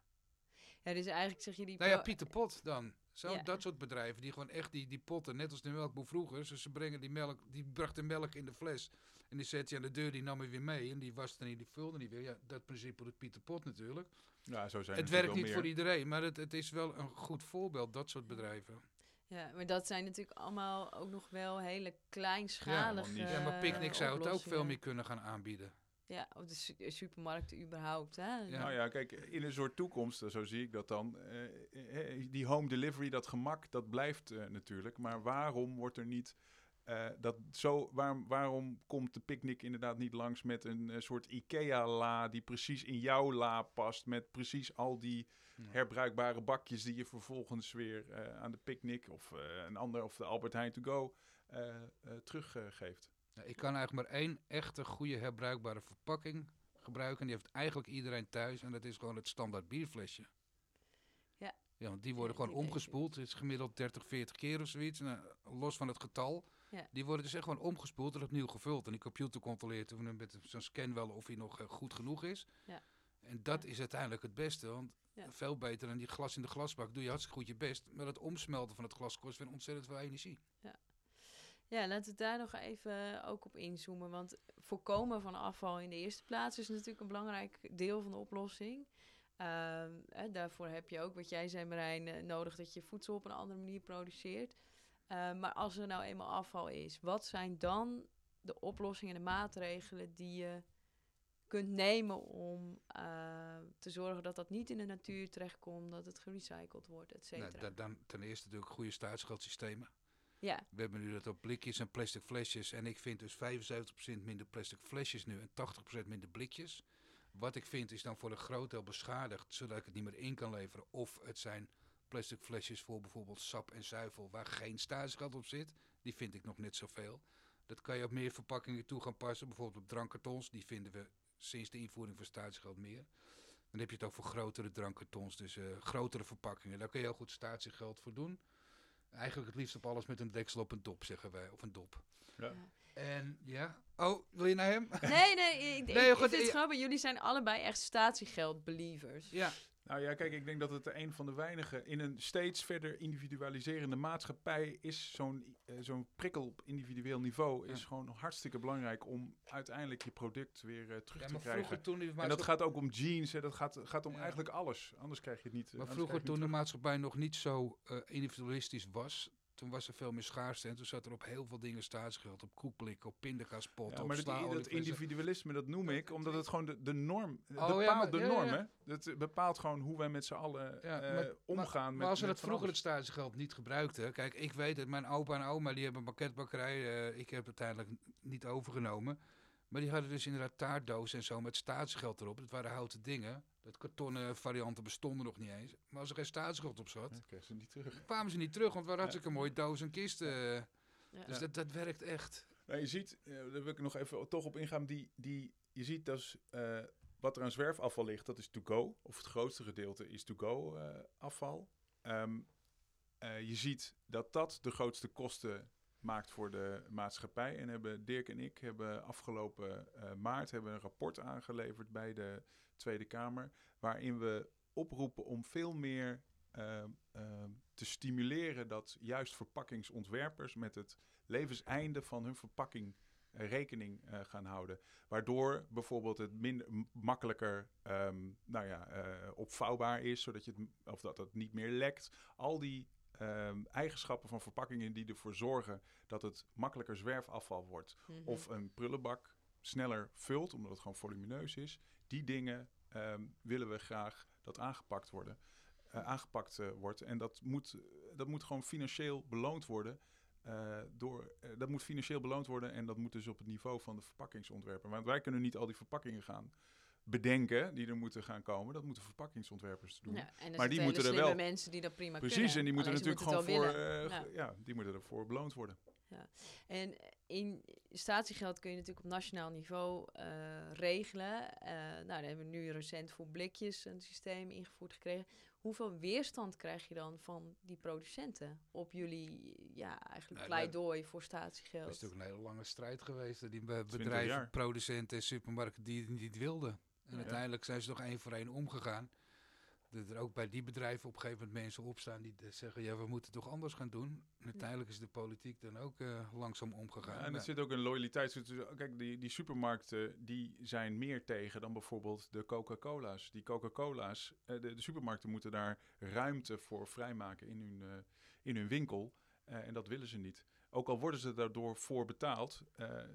Ja, dus eigenlijk zeg je die... Nou ja, Pieter Pot dan. Zo, Dat soort bedrijven die gewoon echt die, die potten, net als de melkboer vroeger. Dus ze brengen die melk, die bracht de melk in de fles. En die zet je aan de deur, die nam je weer mee. En die was dan niet, die vulde niet weer. Ja, dat principe doet Pieter Pot natuurlijk. Ja, zo zijn het werkt niet voor iedereen, maar het, het is wel een goed voorbeeld, dat soort bedrijven. Ja, maar dat zijn natuurlijk allemaal ook nog wel hele kleinschalige Ja, ja maar Picnic zou het ook veel meer kunnen gaan aanbieden. Ja, of de supermarkten überhaupt. Hè? Ja. Nou ja, kijk, in een soort toekomst, zo zie ik dat dan. Uh, die home delivery, dat gemak, dat blijft uh, natuurlijk. Maar waarom wordt er niet uh, dat zo, waarom, waarom komt de picknick inderdaad niet langs met een uh, soort IKEA-la die precies in jouw la past, met precies al die herbruikbare bakjes die je vervolgens weer uh, aan de picknick of een ander of de Albert Heijn to go teruggeeft? Ik kan eigenlijk maar één echte goede herbruikbare verpakking gebruiken. Die heeft eigenlijk iedereen thuis en dat is gewoon het standaard bierflesje. Ja. Ja, want die worden gewoon omgespoeld. Het is gemiddeld 30, 40 keer of zoiets. Nou, los van het getal. Ja. Die worden dus echt gewoon omgespoeld en opnieuw gevuld. En die computer controleert met zo'n scan wel of hij nog uh, goed genoeg is. Ja. En dat is uiteindelijk het beste. Want veel beter dan die glas in de glasbak doe je hartstikke goed je best. Maar het omsmelten van het glas kost weer ontzettend veel energie. Ja. Ja, laten we daar nog even ook op inzoomen. Want voorkomen van afval in de eerste plaats is natuurlijk een belangrijk deel van de oplossing. Uh, daarvoor heb je ook, wat jij zei Marijn, uh, nodig dat je voedsel op een andere manier produceert. Uh, maar als er nou eenmaal afval is, wat zijn dan de oplossingen en de maatregelen die je kunt nemen om uh, te zorgen dat dat niet in de natuur terechtkomt, dat het gerecycled wordt, et cetera? Nou, dan ten eerste natuurlijk goede staatsgeldsystemen. Ja. We hebben nu dat op blikjes en plastic flesjes. En ik vind dus 75% minder plastic flesjes nu en 80% minder blikjes. Wat ik vind is dan voor een groot deel beschadigd, zodat ik het niet meer in kan leveren. Of het zijn plastic flesjes voor bijvoorbeeld sap en zuivel waar geen statiegeld op zit. Die vind ik nog net zoveel. Dat kan je op meer verpakkingen toe gaan passen. Bijvoorbeeld op drankkartons. Die vinden we sinds de invoering van statiegeld meer. Dan heb je het ook voor grotere drankkartons. Dus uh, grotere verpakkingen. Daar kun je heel goed statiegeld voor doen. Eigenlijk het liefst op alles met een deksel op een dop, zeggen wij. Of een dop. Ja. En ja. Oh, wil je naar hem? Nee, nee. Ik, nee, ik, ik vind het grappig. Jullie zijn allebei echt statiegeld-believers. Ja. Nou ja, kijk, ik denk dat het een van de weinige in een steeds verder individualiserende maatschappij is zo'n uh, zo'n prikkel op individueel niveau is gewoon hartstikke belangrijk om uiteindelijk je product weer uh, terug te krijgen. Toen en dat gaat ook om jeans, hè, dat gaat, gaat om eigenlijk alles. Anders krijg je het niet. Maar vroeger toen de maatschappij nog niet zo uh, individualistisch was, toen was er veel meer schaarste. En toen zat er op heel veel dingen staatsgeld. Op koekblik, op pindakaaspot, ja, maar dat, dat individualisme, dat noem ik, omdat het gewoon de, de norm oh, bepaalt. de norm, hè? Dat bepaalt gewoon hoe wij met z'n allen uh, omgaan. Maar, maar als we dat vroeger het staatsgeld niet gebruikten... Kijk, ik weet het, mijn opa en oma, die hebben een pakketbakkerij. Uh, ik heb het uiteindelijk niet overgenomen. Maar die hadden dus inderdaad taartdozen en zo met staatsgeld erop. Dat waren houten dingen. Dat kartonnen varianten bestonden nog niet eens. Maar als er geen staatsgeld op zat, ja, ze niet terug. kwamen ze niet terug, want waar had ik een mooie doos en kisten. Ja. Dus dat, dat werkt echt. Nou, je ziet, uh, daar wil ik nog even toch op ingaan, die, die, je ziet dus uh, wat er aan zwerfafval ligt, dat is to go. Of het grootste gedeelte is to go uh, afval. Um, je ziet dat dat de grootste kosten maakt voor de maatschappij. En hebben Dirk en ik hebben afgelopen maart hebben een rapport aangeleverd bij de Tweede Kamer. Waarin we oproepen om veel meer te stimuleren dat juist verpakkingsontwerpers met het levenseinde van hun verpakking eh, rekening gaan houden. Waardoor bijvoorbeeld het minder makkelijker um, nou ja, opvouwbaar is, zodat je het, of dat het niet meer lekt. Al die um, eigenschappen van verpakkingen die ervoor zorgen dat het makkelijker zwerfafval wordt. Mm -hmm. Of een prullenbak sneller vult, omdat het gewoon volumineus is. Die dingen um, willen we graag dat aangepakt worden. Uh, aangepakt wordt. En dat moet, dat moet gewoon financieel beloond worden. Uh, door, dat moet financieel beloond worden en dat moet dus op het niveau van de verpakkingsontwerper. Want wij kunnen niet al die verpakkingen gaan bedenken die er moeten gaan komen. Dat moeten verpakkingsontwerpers doen. Ja, maar die moeten er wel mensen die dat prima Precies, kunnen. en die moeten natuurlijk gewoon voor, uh, ja. ja. die moeten ervoor beloond worden. Ja. En in statiegeld kun je natuurlijk op nationaal niveau regelen. nou, daar hebben we nu recent voor blikjes een systeem ingevoerd gekregen hoeveel weerstand krijg je dan van die producenten op jullie ja, eigenlijk nee, pleidooi voor statiegeld? Het is natuurlijk een hele lange strijd geweest. Die bedrijven, producenten en supermarkten die het niet wilden. En ja. uiteindelijk zijn ze nog één voor één omgegaan. Dat er ook bij die bedrijven op een gegeven moment mensen opstaan die zeggen: ja, we moeten toch anders gaan doen. En uiteindelijk is de politiek dan ook uh, langzaam omgegaan. Ja, en er zit ook een loyaliteit. Kijk, die, die supermarkten die zijn meer tegen dan bijvoorbeeld de Coca-Cola's. Die Coca-Cola's, uh, de, de, supermarkten moeten daar ruimte voor vrijmaken in hun, uh, in hun winkel. en dat willen ze niet. Ook al worden ze daardoor voor betaald,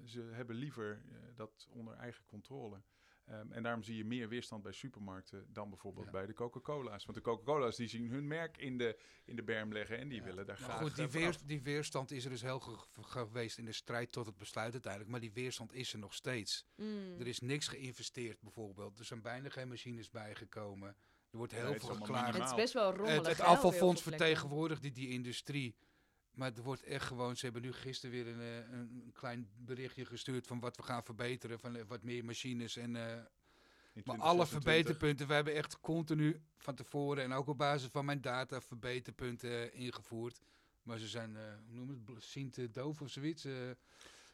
ze hebben liever dat onder eigen controle. Um, en daarom zie je meer weerstand bij supermarkten dan bijvoorbeeld ja. bij de Coca-Cola's. Want de Coca-Cola's die zien hun merk in de, in de berm leggen en die ja. willen daar maar graag goed, die, weer, die weerstand is er dus heel ge geweest in de strijd tot het besluit uiteindelijk. Maar die weerstand is er nog steeds. Mm. Er is niks geïnvesteerd bijvoorbeeld. Er zijn bijna geen machines bijgekomen. Er wordt heel veel geklaagd. Het is best wel rommelig. Het, het afvalfonds vertegenwoordigt die, die industrie. Maar er wordt echt gewoon, ze hebben nu gisteren weer een, eh, een klein berichtje gestuurd van wat we gaan verbeteren. Van eh, wat meer machines en... Uh, maar alle verbeterpunten, we hebben echt continu van tevoren en ook op basis van mijn data verbeterpunten ingevoerd. Maar ze zijn, uh, hoe noem het, sint doof of zoiets. Uh,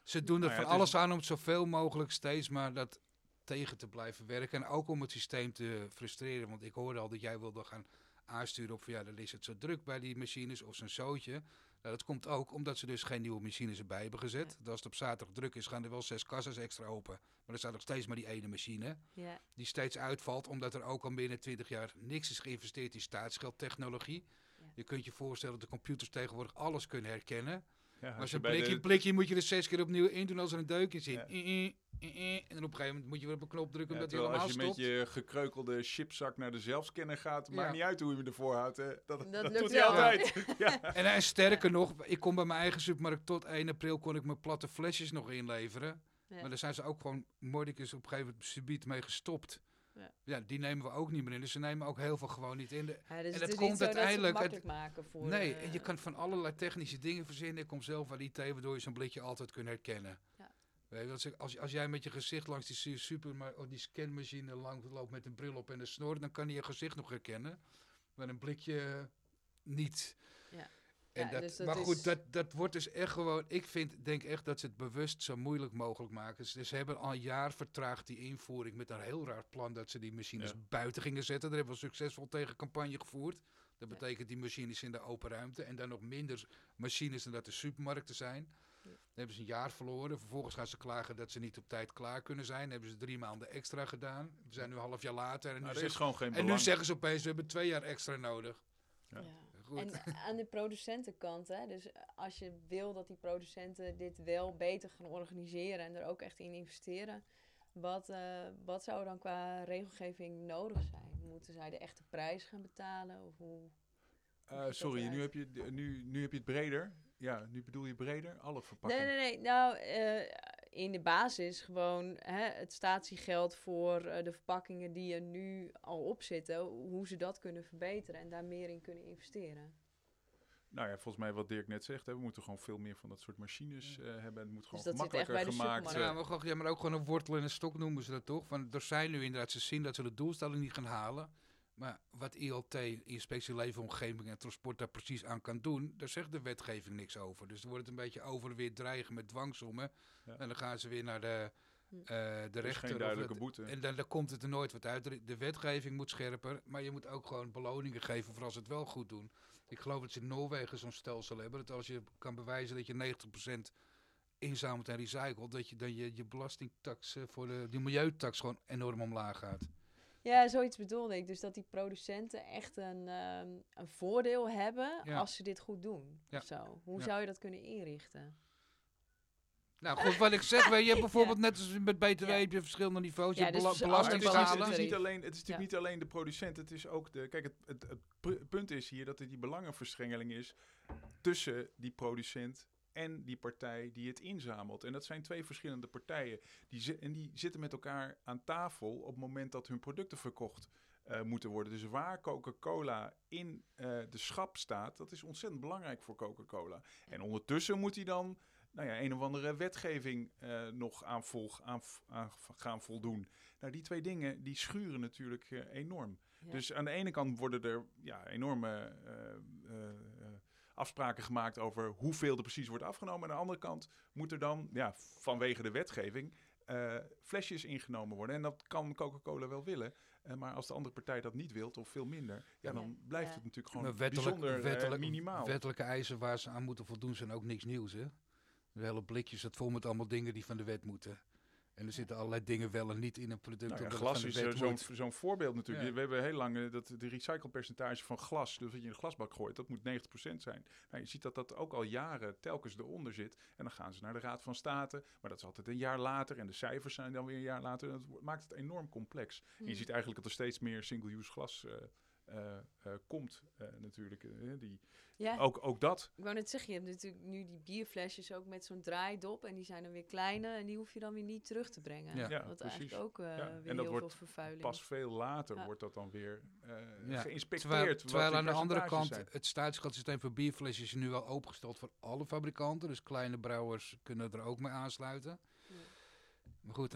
ze doen er nou ja, van alles aan om zoveel mogelijk steeds maar dat tegen te blijven werken. En ook om het systeem te frustreren. Want ik hoorde al dat jij wilde gaan aansturen op van ja, dan is het zo druk bij die machines of zo'n zootje. Nou, dat komt ook omdat ze dus geen nieuwe machines erbij hebben gezet. Ja. Dat als het op zaterdag druk is, gaan er wel zes kassas extra open. Maar er staat nog steeds maar die ene machine. Ja. Die steeds uitvalt, omdat er ook al binnen 20 jaar niks is geïnvesteerd in staatsgeldtechnologie. Ja. Je kunt je voorstellen dat de computers tegenwoordig alles kunnen herkennen. Ja, maar zo'n blikje, de... blikje moet je er zes keer opnieuw in doen als er een deuk in zit. Ja. En dan op een gegeven moment moet je weer op een knop drukken ja, omdat hij helemaal als je stopt. met je gekreukelde chipzak naar de zelfscanner gaat, maakt niet uit hoe je hem ervoor houdt. Hè. Dat, dat, dat doet hij altijd. ja. En, en sterker nog, ik kon bij mijn eigen supermarkt tot 1 april kon ik mijn platte flesjes nog inleveren. Maar daar zijn ze ook gewoon mordicus op een gegeven moment subiet mee gestopt. Ja. ja. die nemen we ook niet meer in. Dus ze nemen ook heel veel gewoon niet in. De, ja, dus en het, komt uiteindelijk. Het, maken voor, nee, uh, en je kan van allerlei technische dingen verzinnen. Ik kom zelf aan IT, waardoor je zo'n blikje altijd kunt herkennen. Ja. Weet je, als, als jij met je gezicht langs die super, maar oh, die scanmachine lang loopt met een bril op en een snor, dan kan hij je gezicht nog herkennen. Maar een blikje niet. Ja. En ja, dat, dus dat maar goed, dat, dat wordt dus echt gewoon. Ik vind, denk echt dat ze het bewust zo moeilijk mogelijk maken. Dus ze hebben al een jaar vertraagd die invoering met een heel raar plan dat ze die machines ja. buiten gingen zetten. Daar hebben we succesvol tegen campagne gevoerd. Dat betekent die machines in de open ruimte en dan nog minder machines dan dat de supermarkten zijn. Dan hebben ze een jaar verloren. Vervolgens gaan ze klagen dat ze niet op tijd klaar kunnen zijn. Dan hebben ze drie maanden extra gedaan. We zijn nu een half jaar later. En, nu, nou, zeggen, en nu zeggen ze opeens, we hebben twee jaar extra nodig. Ja. En aan de producentenkant, hè, dus als je wil dat die producenten dit wel beter gaan organiseren en er ook echt in investeren, wat, uh, wat zou er dan qua regelgeving nodig zijn? Moeten zij de echte prijs gaan betalen? Of hoe, uh, sorry, nu heb, je, nu, nu heb je het breder. Ja, nu bedoel je breder? Alle verpakkingen? Nee, nee, nee. Nou, uh, in de basis gewoon hè, het statiegeld voor uh, de verpakkingen die er nu al op zitten, hoe ze dat kunnen verbeteren en daar meer in kunnen investeren. Nou ja, volgens mij wat Dirk net zegt, hè, we moeten gewoon veel meer van dat soort machines uh, hebben. Het moet gewoon dus makkelijker gemaakt Ja, maar, ja, maar ook gewoon een wortel en een stok noemen ze dat toch? Van, er zijn nu inderdaad, ze zien dat ze de doelstelling niet gaan halen. Maar wat ILT, Inspectie Leefomgeving en Transport, daar precies aan kan doen, daar zegt de wetgeving niks over. Dus dan wordt het een beetje over weer dreigen met dwangsommen. En dan gaan ze weer naar de, uh, de rechter. geen duidelijke boete. En dan, dan, komt het er nooit wat uit. De wetgeving moet scherper, maar je moet ook gewoon beloningen geven voor als ze het wel goed doen. Ik geloof dat ze in Noorwegen zo'n stelsel hebben, dat als je kan bewijzen dat je 90% inzamelt en recycelt, dat je dan je, je belastingtax voor de, die milieutax gewoon enorm omlaag gaat. Ja, zoiets bedoelde ik. Dus dat die producenten echt een, ehm, een voordeel hebben als ze dit goed doen. Ja. Of zo. Hoe zou je dat kunnen inrichten? Nou goed, wat ik zeg, weet je hebt bijvoorbeeld net als met BTW heb je verschillende niveaus. Je dus belastingschalen. Het is, niet alleen, het is natuurlijk niet alleen de producent, het is ook de... Kijk, het, het, het punt is hier dat er die belangenverstrengeling is tussen die producent en die partij die het inzamelt. En dat zijn twee verschillende partijen. Die en die zitten met elkaar aan tafel op het moment dat hun producten verkocht uh, moeten worden. Dus waar Coca-Cola in uh, de schap staat, dat is ontzettend belangrijk voor Coca-Cola. En ondertussen moet hij dan nou ja, een of andere wetgeving uh, nog aan, volg, aan, aan, gaan voldoen. Nou, die twee dingen die schuren natuurlijk enorm. Dus aan de ene kant worden er ja, enorme afspraken gemaakt over hoeveel er precies wordt afgenomen. Aan de andere kant moet er dan, ja, vanwege de wetgeving, uh, flesjes ingenomen worden. En dat kan Coca-Cola wel willen. Uh, maar als de andere partij dat niet wilt, of veel minder, ja, dan blijft het natuurlijk gewoon bijzonder eh, wettelijk, minimaal. Wettelijke eisen waar ze aan moeten voldoen zijn ook niks nieuws, hè? De hele blikjes, dat vol met allemaal dingen die van de wet moeten. En er zitten allerlei dingen wel en niet in een product. Nou ja, glas is zo'n zo'n voorbeeld natuurlijk. We hebben heel lang uh, dat de recyclepercentage van glas, dus wat je in de glasbak gooit, dat moet 90% zijn. Nou, je ziet dat dat ook al jaren telkens eronder zit. En dan gaan ze naar de Raad van State, maar dat is altijd een jaar later. En de cijfers zijn dan weer een jaar later. Dat maakt het enorm complex. En je hmm. ziet eigenlijk dat er steeds meer single-use glas uh, komt natuurlijk. die, ja. Ook, ook dat. Ik wou net zeggen, je hebt natuurlijk nu die bierflesjes ook met zo'n draaidop. En die zijn dan weer kleiner en die hoef je dan weer niet terug te brengen. Ja, ja Wat precies. eigenlijk ook uh, ja. weer en heel veel vervuiling. Pas veel later wordt dat dan weer uh, geïnspecteerd. Terwijl, aan de andere kant het staatsschatsysteem voor bierflesjes is nu wel opengesteld voor alle fabrikanten. Dus kleine brouwers kunnen er ook mee aansluiten. Maar goed,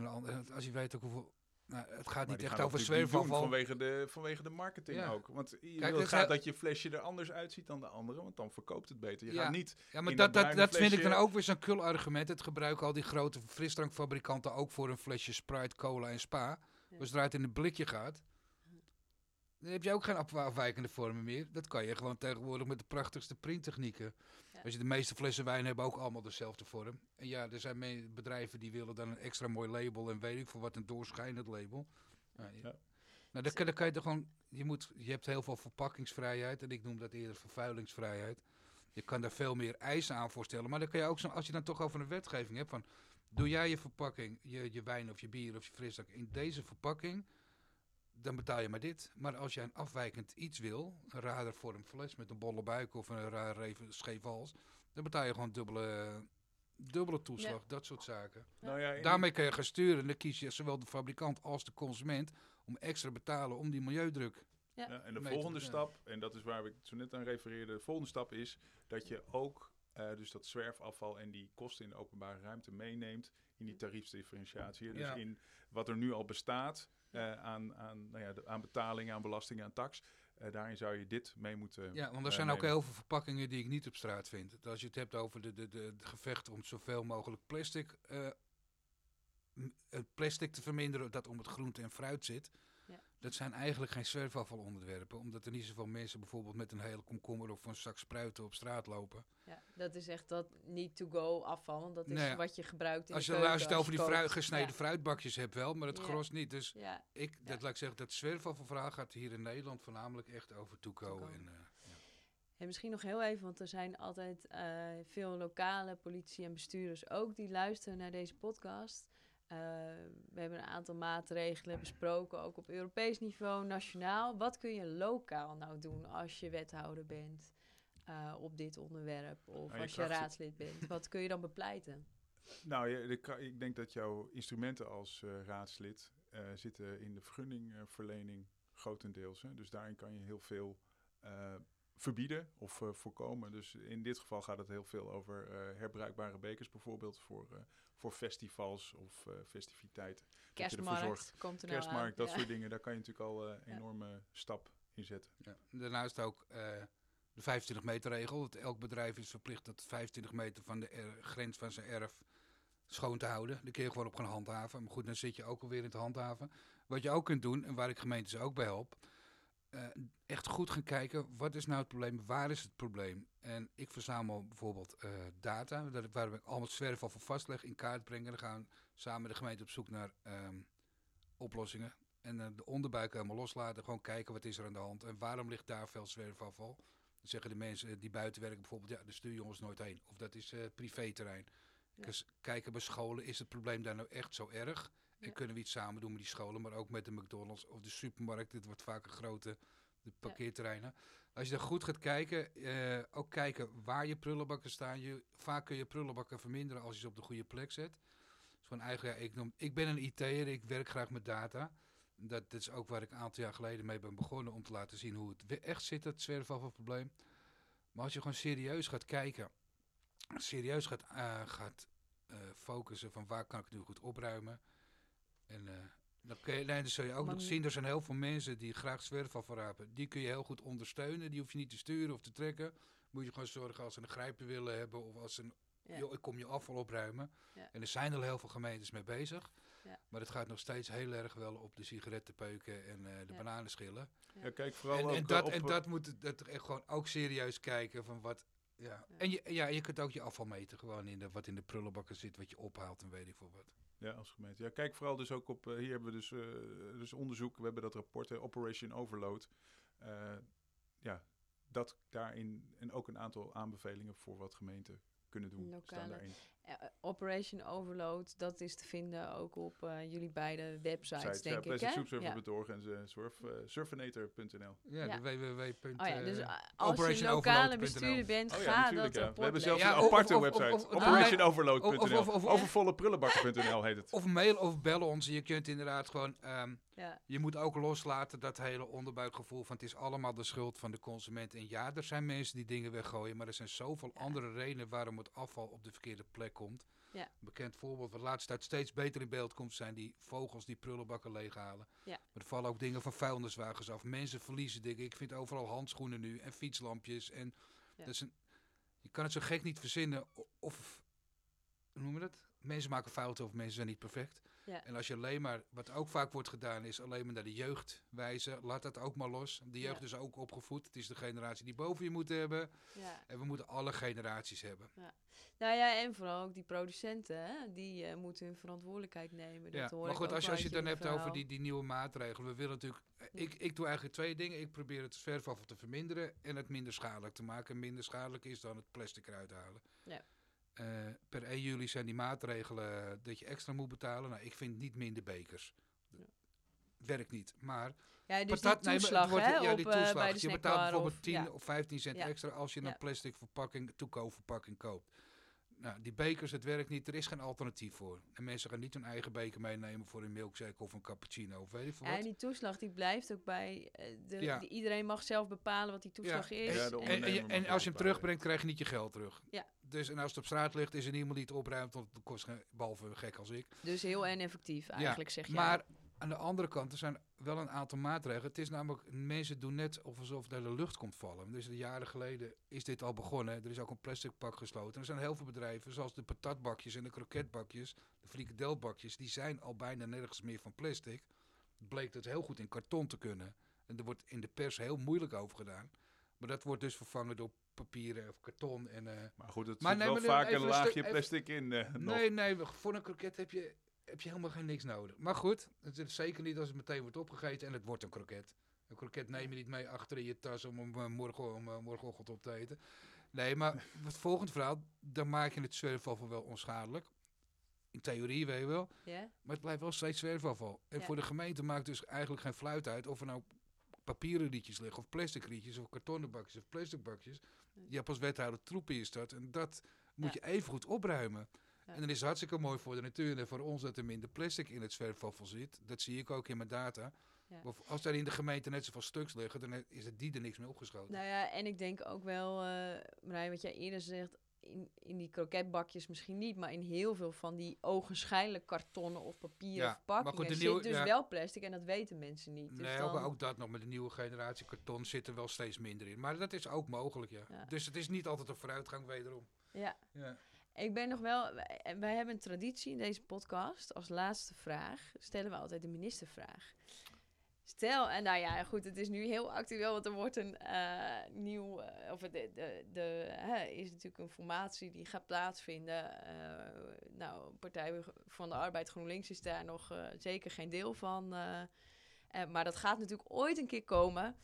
als je weet ook hoeveel nou, het gaat niet echt over zweefafval. Vanwege de, vanwege de marketing ook. Want je Kijk, wil gaat dat je flesje er anders uitziet dan de andere, want dan verkoopt het beter. Je ja. gaat niet. Ja, maar dat, dat, dat vind ik dan ook weer zo'n kul argument. Het gebruiken al die grote frisdrankfabrikanten ook voor een flesje Sprite, cola en Spa. Ja. Als het in een blikje gaat, dan heb je ook geen afwijkende vormen meer. Dat kan je gewoon tegenwoordig met de prachtigste printtechnieken. Als je de meeste flessen wijn hebben ook allemaal dezelfde vorm. En ja, er zijn bedrijven die willen dan een extra mooi label en weet ik voor wat een doorschijnend label. ja. Nou, dan, dan kan je er gewoon, je, moet, je hebt heel veel verpakkingsvrijheid en ik noem dat eerder vervuilingsvrijheid. Je kan daar veel meer eisen aan voorstellen. Maar dan kan je ook zo, als je dan toch over een wetgeving hebt van, doe jij je verpakking, je, je wijn of je bier of je frisdrank in deze verpakking, dan betaal je maar dit. Maar als jij een afwijkend iets wil, een rader voor een fles met een bolle buik of een raar even scheef hals, dan betaal je gewoon dubbele, dubbele toeslag, dat soort zaken. Nou ja, Daarmee kan je gaan sturen en dan kies je zowel de fabrikant als de consument om extra betalen om die milieudruk. Ja. ja en de volgende stap, en dat is waar ik zo net aan refereerde, de volgende stap is dat je ook uh, dus dat zwerfafval en die kosten in de openbare ruimte meeneemt in die tariefsdifferentiatie. Dus in wat er nu al bestaat, uh, aan, aan, nou ja, aan betalingen, aan belastingen, aan tax. Uh, daarin zou je dit mee moeten. Ja, want er zijn ook heel veel verpakkingen die ik niet op straat vind. Als je het hebt over de, de, de, de gevecht om zoveel mogelijk plastic, plastic te verminderen dat om het groente en fruit zit. Dat zijn eigenlijk geen zwerfafvalonderwerpen, omdat er niet zoveel mensen bijvoorbeeld met een hele komkommer of een zak spruiten op straat lopen. Ja, dat is echt dat need-to-go afval, want dat is wat je gebruikt in als je, Als je het over die fruit, gesneden fruitbakjes hebt wel, maar het gros niet. Dus ik, dat laat ik zeggen, dat zwerfafvalvraag gaat hier in Nederland voornamelijk echt over to-go. En, uh, en misschien nog heel even, want er zijn altijd uh, veel lokale politie en bestuurders ook die luisteren naar deze podcast. Uh, we hebben een aantal maatregelen besproken, ook op Europees niveau, nationaal. Wat kun je lokaal nou doen als je wethouder bent uh, op dit onderwerp? Of nou, als je raadslid bent? Wat kun je dan bepleiten? Nou, je, ik denk dat jouw instrumenten als uh, raadslid zitten in de vergunningverlening grotendeels. Hè? Dus daarin kan je heel veel verbieden of voorkomen. Dus in dit geval gaat het heel veel over herbruikbare bekers bijvoorbeeld voor, voor festivals of festiviteiten. Kerstmarkt komt er nou Kerstmarkt, dat soort dingen. Daar kan je natuurlijk al een enorme stap in zetten. Ja. Daarnaast ook de 25 meter regel. Dat elk bedrijf is verplicht dat 25 meter van de grens van zijn erf schoon te houden. Daar kun je gewoon op gaan handhaven. Maar goed, dan zit je ook alweer in het handhaven. Wat je ook kunt doen, en waar ik gemeentes ook bij help, uh, echt goed gaan kijken, wat is nou het probleem, waar is het probleem? En ik verzamel bijvoorbeeld uh, data, waar ik al voor vastleg, in kaart brengen. Dan gaan we samen met de gemeente op zoek naar um, oplossingen. En uh, de onderbuik helemaal loslaten, gewoon kijken wat is er aan de hand en waarom ligt daar veel zwerfafval. Dan zeggen de mensen die buiten werken bijvoorbeeld, ja, de stuur jongens nooit heen. Of dat is privéterrein. Dus kijken bij scholen, is het probleem daar nou echt zo erg? En kunnen we iets samen doen met die scholen, maar ook met de McDonald's of de supermarkt. Dit wordt vaak een grote de parkeerterreinen. Als je daar goed gaat kijken, uh, ook kijken waar je prullenbakken staan. Je, vaak kun je prullenbakken verminderen als je ze op de goede plek zet. Dus van eigen, ja, ik, noem, ik ben een IT'er, ik werk graag met data. Dat, dat, is ook waar ik een aantal jaar geleden mee ben begonnen om te laten zien hoe het echt zit, het zwerfafvalprobleem. Maar als je gewoon serieus gaat kijken, serieus gaat, uh, gaat uh, focussen van waar kan ik nu goed opruimen. En uh, dan, kun je, nee, dan zul je ook nog zien, er zijn heel veel mensen die graag zwerfafval rapen. Die kun je heel goed ondersteunen, die hoef je niet te sturen of te trekken. Moet je gewoon zorgen als ze een grijper willen hebben of als ze een, joh, ik kom je afval opruimen. En er zijn al heel veel gemeentes mee bezig. Ja. Maar het gaat nog steeds heel erg wel op de sigarettenpeuken en uh, de bananenschillen. Ja. kijk vooral en, ook en dat, en dat moet dat echt gewoon ook serieus kijken van wat, ja. En je, ja, je kunt ook je afval meten, gewoon in de, wat in de prullenbakken zit, wat je ophaalt en weet ik veel wat. Ja, als gemeente. Ja, kijk vooral dus ook op, uh, hier hebben we dus, uh, dus onderzoek, we hebben dat rapport, Operation Overload. Uh, ja, dat daarin, en ook een aantal aanbevelingen voor wat gemeenten kunnen doen. Lokale. Uh, Operation Overload, dat is te vinden ook op uh, jullie beide websites, Sites, denk ja, ik. Ja, en uh, surf, uh, surfinator.nl. Ja, ja, www. Oh ja, dus als je lokale bestuurder bent, oh, ga dat ja. We hebben zelfs een aparte website, operationoverload.nl. Overvolleprullenbakken.nl heet het. Of mail of bellen ons. Je kunt inderdaad gewoon... Um, je moet ook loslaten dat hele onderbuikgevoel van het is allemaal de schuld van de consument. En ja, er zijn mensen die dingen weggooien, maar er zijn zoveel andere redenen waarom het afval op de verkeerde plek komt. Ja. Een bekend voorbeeld wat de laatste tijd steeds beter in beeld komt, zijn die vogels die prullenbakken leeghalen. Ja. Maar er vallen ook dingen van vuilniswagens af. Mensen verliezen dingen. Ik vind overal handschoenen nu en fietslampjes. En ja. dat is een, je kan het zo gek niet verzinnen. Of, hoe noem je dat? Mensen maken fouten of mensen zijn niet perfect. Ja. En als je alleen maar, wat ook vaak wordt gedaan, is alleen maar naar de jeugd wijzen. Laat dat ook maar los. De jeugd is ook opgevoed. Het is de generatie die boven je moet hebben. Ja. En we moeten alle generaties hebben. Ja. Nou ja, en vooral ook die producenten, hè? die uh, moeten hun verantwoordelijkheid nemen. Dat ja, maar goed, als je, als je het dan hebt over die, die nieuwe maatregelen. We willen natuurlijk, eh, ik, ik doe eigenlijk twee dingen. Ik probeer het zwerfafval te verminderen en het minder schadelijk te maken. minder schadelijk is dan het plastic eruit halen. Ja. Uh, per 1 juli zijn die maatregelen dat je extra moet betalen. Nou, ik vind niet minder bekers. Ja. Werkt niet. Maar ja, dus patat, die toeslag, nee, wordt, hè, ja, die op, toeslag. Uh, je betaalt bijvoorbeeld of, 10 ja. of 15 cent extra als je een plastic verpakking, toekoopverpakking koopt. Nou, die bekers, het werkt niet. Er is geen alternatief voor. En mensen gaan niet hun eigen beker meenemen voor een milkshake of een cappuccino of weet ik veel wat. En die toeslag die blijft ook bij... Uh, de, ja. die, iedereen mag zelf bepalen wat die toeslag ja. is. Ja, en, en, en, als je hem terugbrengt, krijg je niet je geld terug. Ja. Dus en als het op straat ligt, is er niemand die het opruimt. Want het kost geen, behalve gek als ik. Dus heel en effectief eigenlijk, zeg je. Maar aan de andere kant, er zijn wel een aantal maatregelen. Het is namelijk, mensen doen net alsof er de lucht komt vallen. Dus jaren geleden is dit al begonnen. Er is ook een plastic pak gesloten. Er zijn heel veel bedrijven, zoals de patatbakjes en de kroketbakjes, de frikadelbakjes, die zijn al bijna nergens meer van plastic. Het bleek het heel goed in karton te kunnen. En er wordt in de pers heel moeilijk over gedaan. Maar dat wordt dus vervangen door papieren of karton. En, uh, maar goed, het maar zit wel vaak een laagje plastic in. Uh, nee, nee, voor een kroket heb je heb je helemaal geen niks nodig. Maar goed, het is zeker niet als het meteen wordt opgegeten en het wordt een kroket. Een kroket neem je niet mee achter in je tas om hem uh, morgen, om, uh, morgenochtend op te eten. Nee, maar het volgende verhaal, dan maak je het zwerfafval wel onschadelijk. In theorie weet je wel. Yeah. Maar het blijft wel steeds zwerfafval. En voor de gemeente maakt dus eigenlijk geen fluit uit of er nou papieren rietjes liggen, of plastic rietjes, of kartonnen bakjes, of plastic bakjes. Je hebt als wethouder troepen in stad en dat moet je even goed opruimen. En dan is het hartstikke mooi voor de natuur en voor ons dat er minder plastic in het zwerfafval zit. Dat zie ik ook in mijn data. Als er in de gemeente net zoveel stuks liggen, dan is het die er niks mee opgeschoten. Nou ja, en ik denk ook wel, uh, Marij, wat jij eerder zegt, in, in die kroketbakjes misschien niet, maar in heel veel van die ogenschijnlijk kartonnen of papieren ja, verpakkingen goed, zit dus wel plastic en dat weten mensen niet. Dus nee, dan... ook, dat nog met de nieuwe generatie karton zit er wel steeds minder in. Maar dat is ook mogelijk, ja. Dus het is niet altijd een vooruitgang wederom. Ja. ja. Ik ben nog wel, wij hebben een traditie in deze podcast. Als laatste vraag stellen we altijd de ministervraag. Stel, en nou ja, goed, het is nu heel actueel, want er wordt een uh, nieuw, uh, of de, de, de is natuurlijk een formatie die gaat plaatsvinden. Nou, Partij van de Arbeid GroenLinks is daar nog zeker geen deel van. maar dat gaat natuurlijk ooit een keer komen.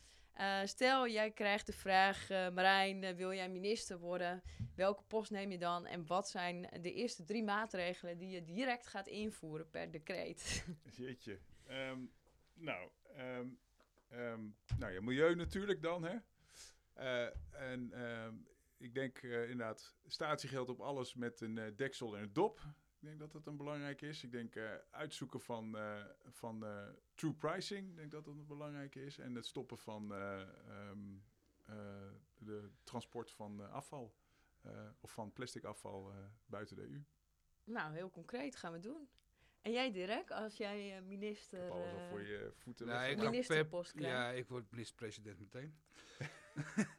Stel, jij krijgt de vraag, Marijn, wil jij minister worden? Welke post neem je dan? En wat zijn de eerste drie maatregelen die je direct gaat invoeren per decreet? Jeetje. Um, nou, Um, nou ja, milieu natuurlijk dan, hè. En ik denk inderdaad statiegeld op alles met een deksel en een dop. Ik denk dat dat een belangrijk is. Ik denk uitzoeken van, van true pricing. Ik denk dat dat een belangrijke is. En het stoppen van um, de transport van afval. of van plastic afval buiten de EU. Nou, heel concreet gaan we doen. En jij Dirk, als jij minister... Ik alles uh, voor je voeten nee, ministerpost krijgt. Ja, ik word minister-president meteen.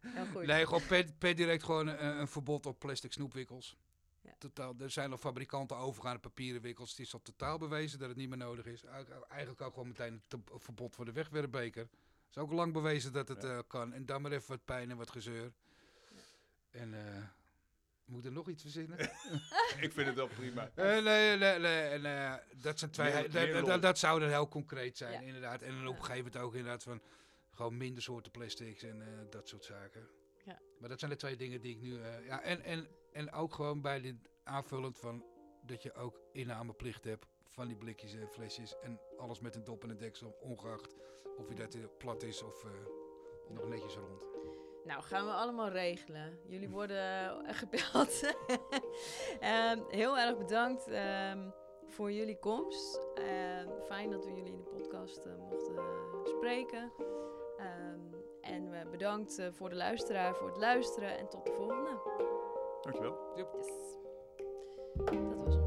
Heel goed. Nee, gewoon per, direct gewoon een, een, verbod op plastic snoepwikkels. Ja. Totaal, er zijn al fabrikanten overgaan naar papieren wikkels. Het is al totaal bewezen dat het niet meer nodig is. Eigenlijk ook gewoon meteen een verbod voor de wegwerpbeker. Het is ook lang bewezen dat het ja. uh, kan. En dan maar even wat pijn en wat gezeur. En... Moet er nog iets verzinnen? ik vind het wel prima. Uh, nee, nee, nee, nee, dat zijn twee. dat, dat, dat, zou dan heel concreet zijn, inderdaad. En dan op een gegeven moment ook inderdaad van gewoon minder soorten plastics en uh, dat soort zaken. Ja. Maar dat zijn de twee dingen die ik nu. Uh, ja, en, en, en ook gewoon bij dit aanvullend van dat je ook innameplicht hebt van die blikjes en flesjes en alles met een dop en een deksel, ongeacht of je dat plat is of nog netjes rond. Nou, gaan we allemaal regelen. Jullie worden gebeld. um, heel erg bedankt um, voor jullie komst. Uh, fijn dat we jullie in de podcast uh, mochten spreken. En bedankt eh, voor de luisteraar voor het luisteren. En tot de volgende. Dankjewel. Yep. Yes. Dat was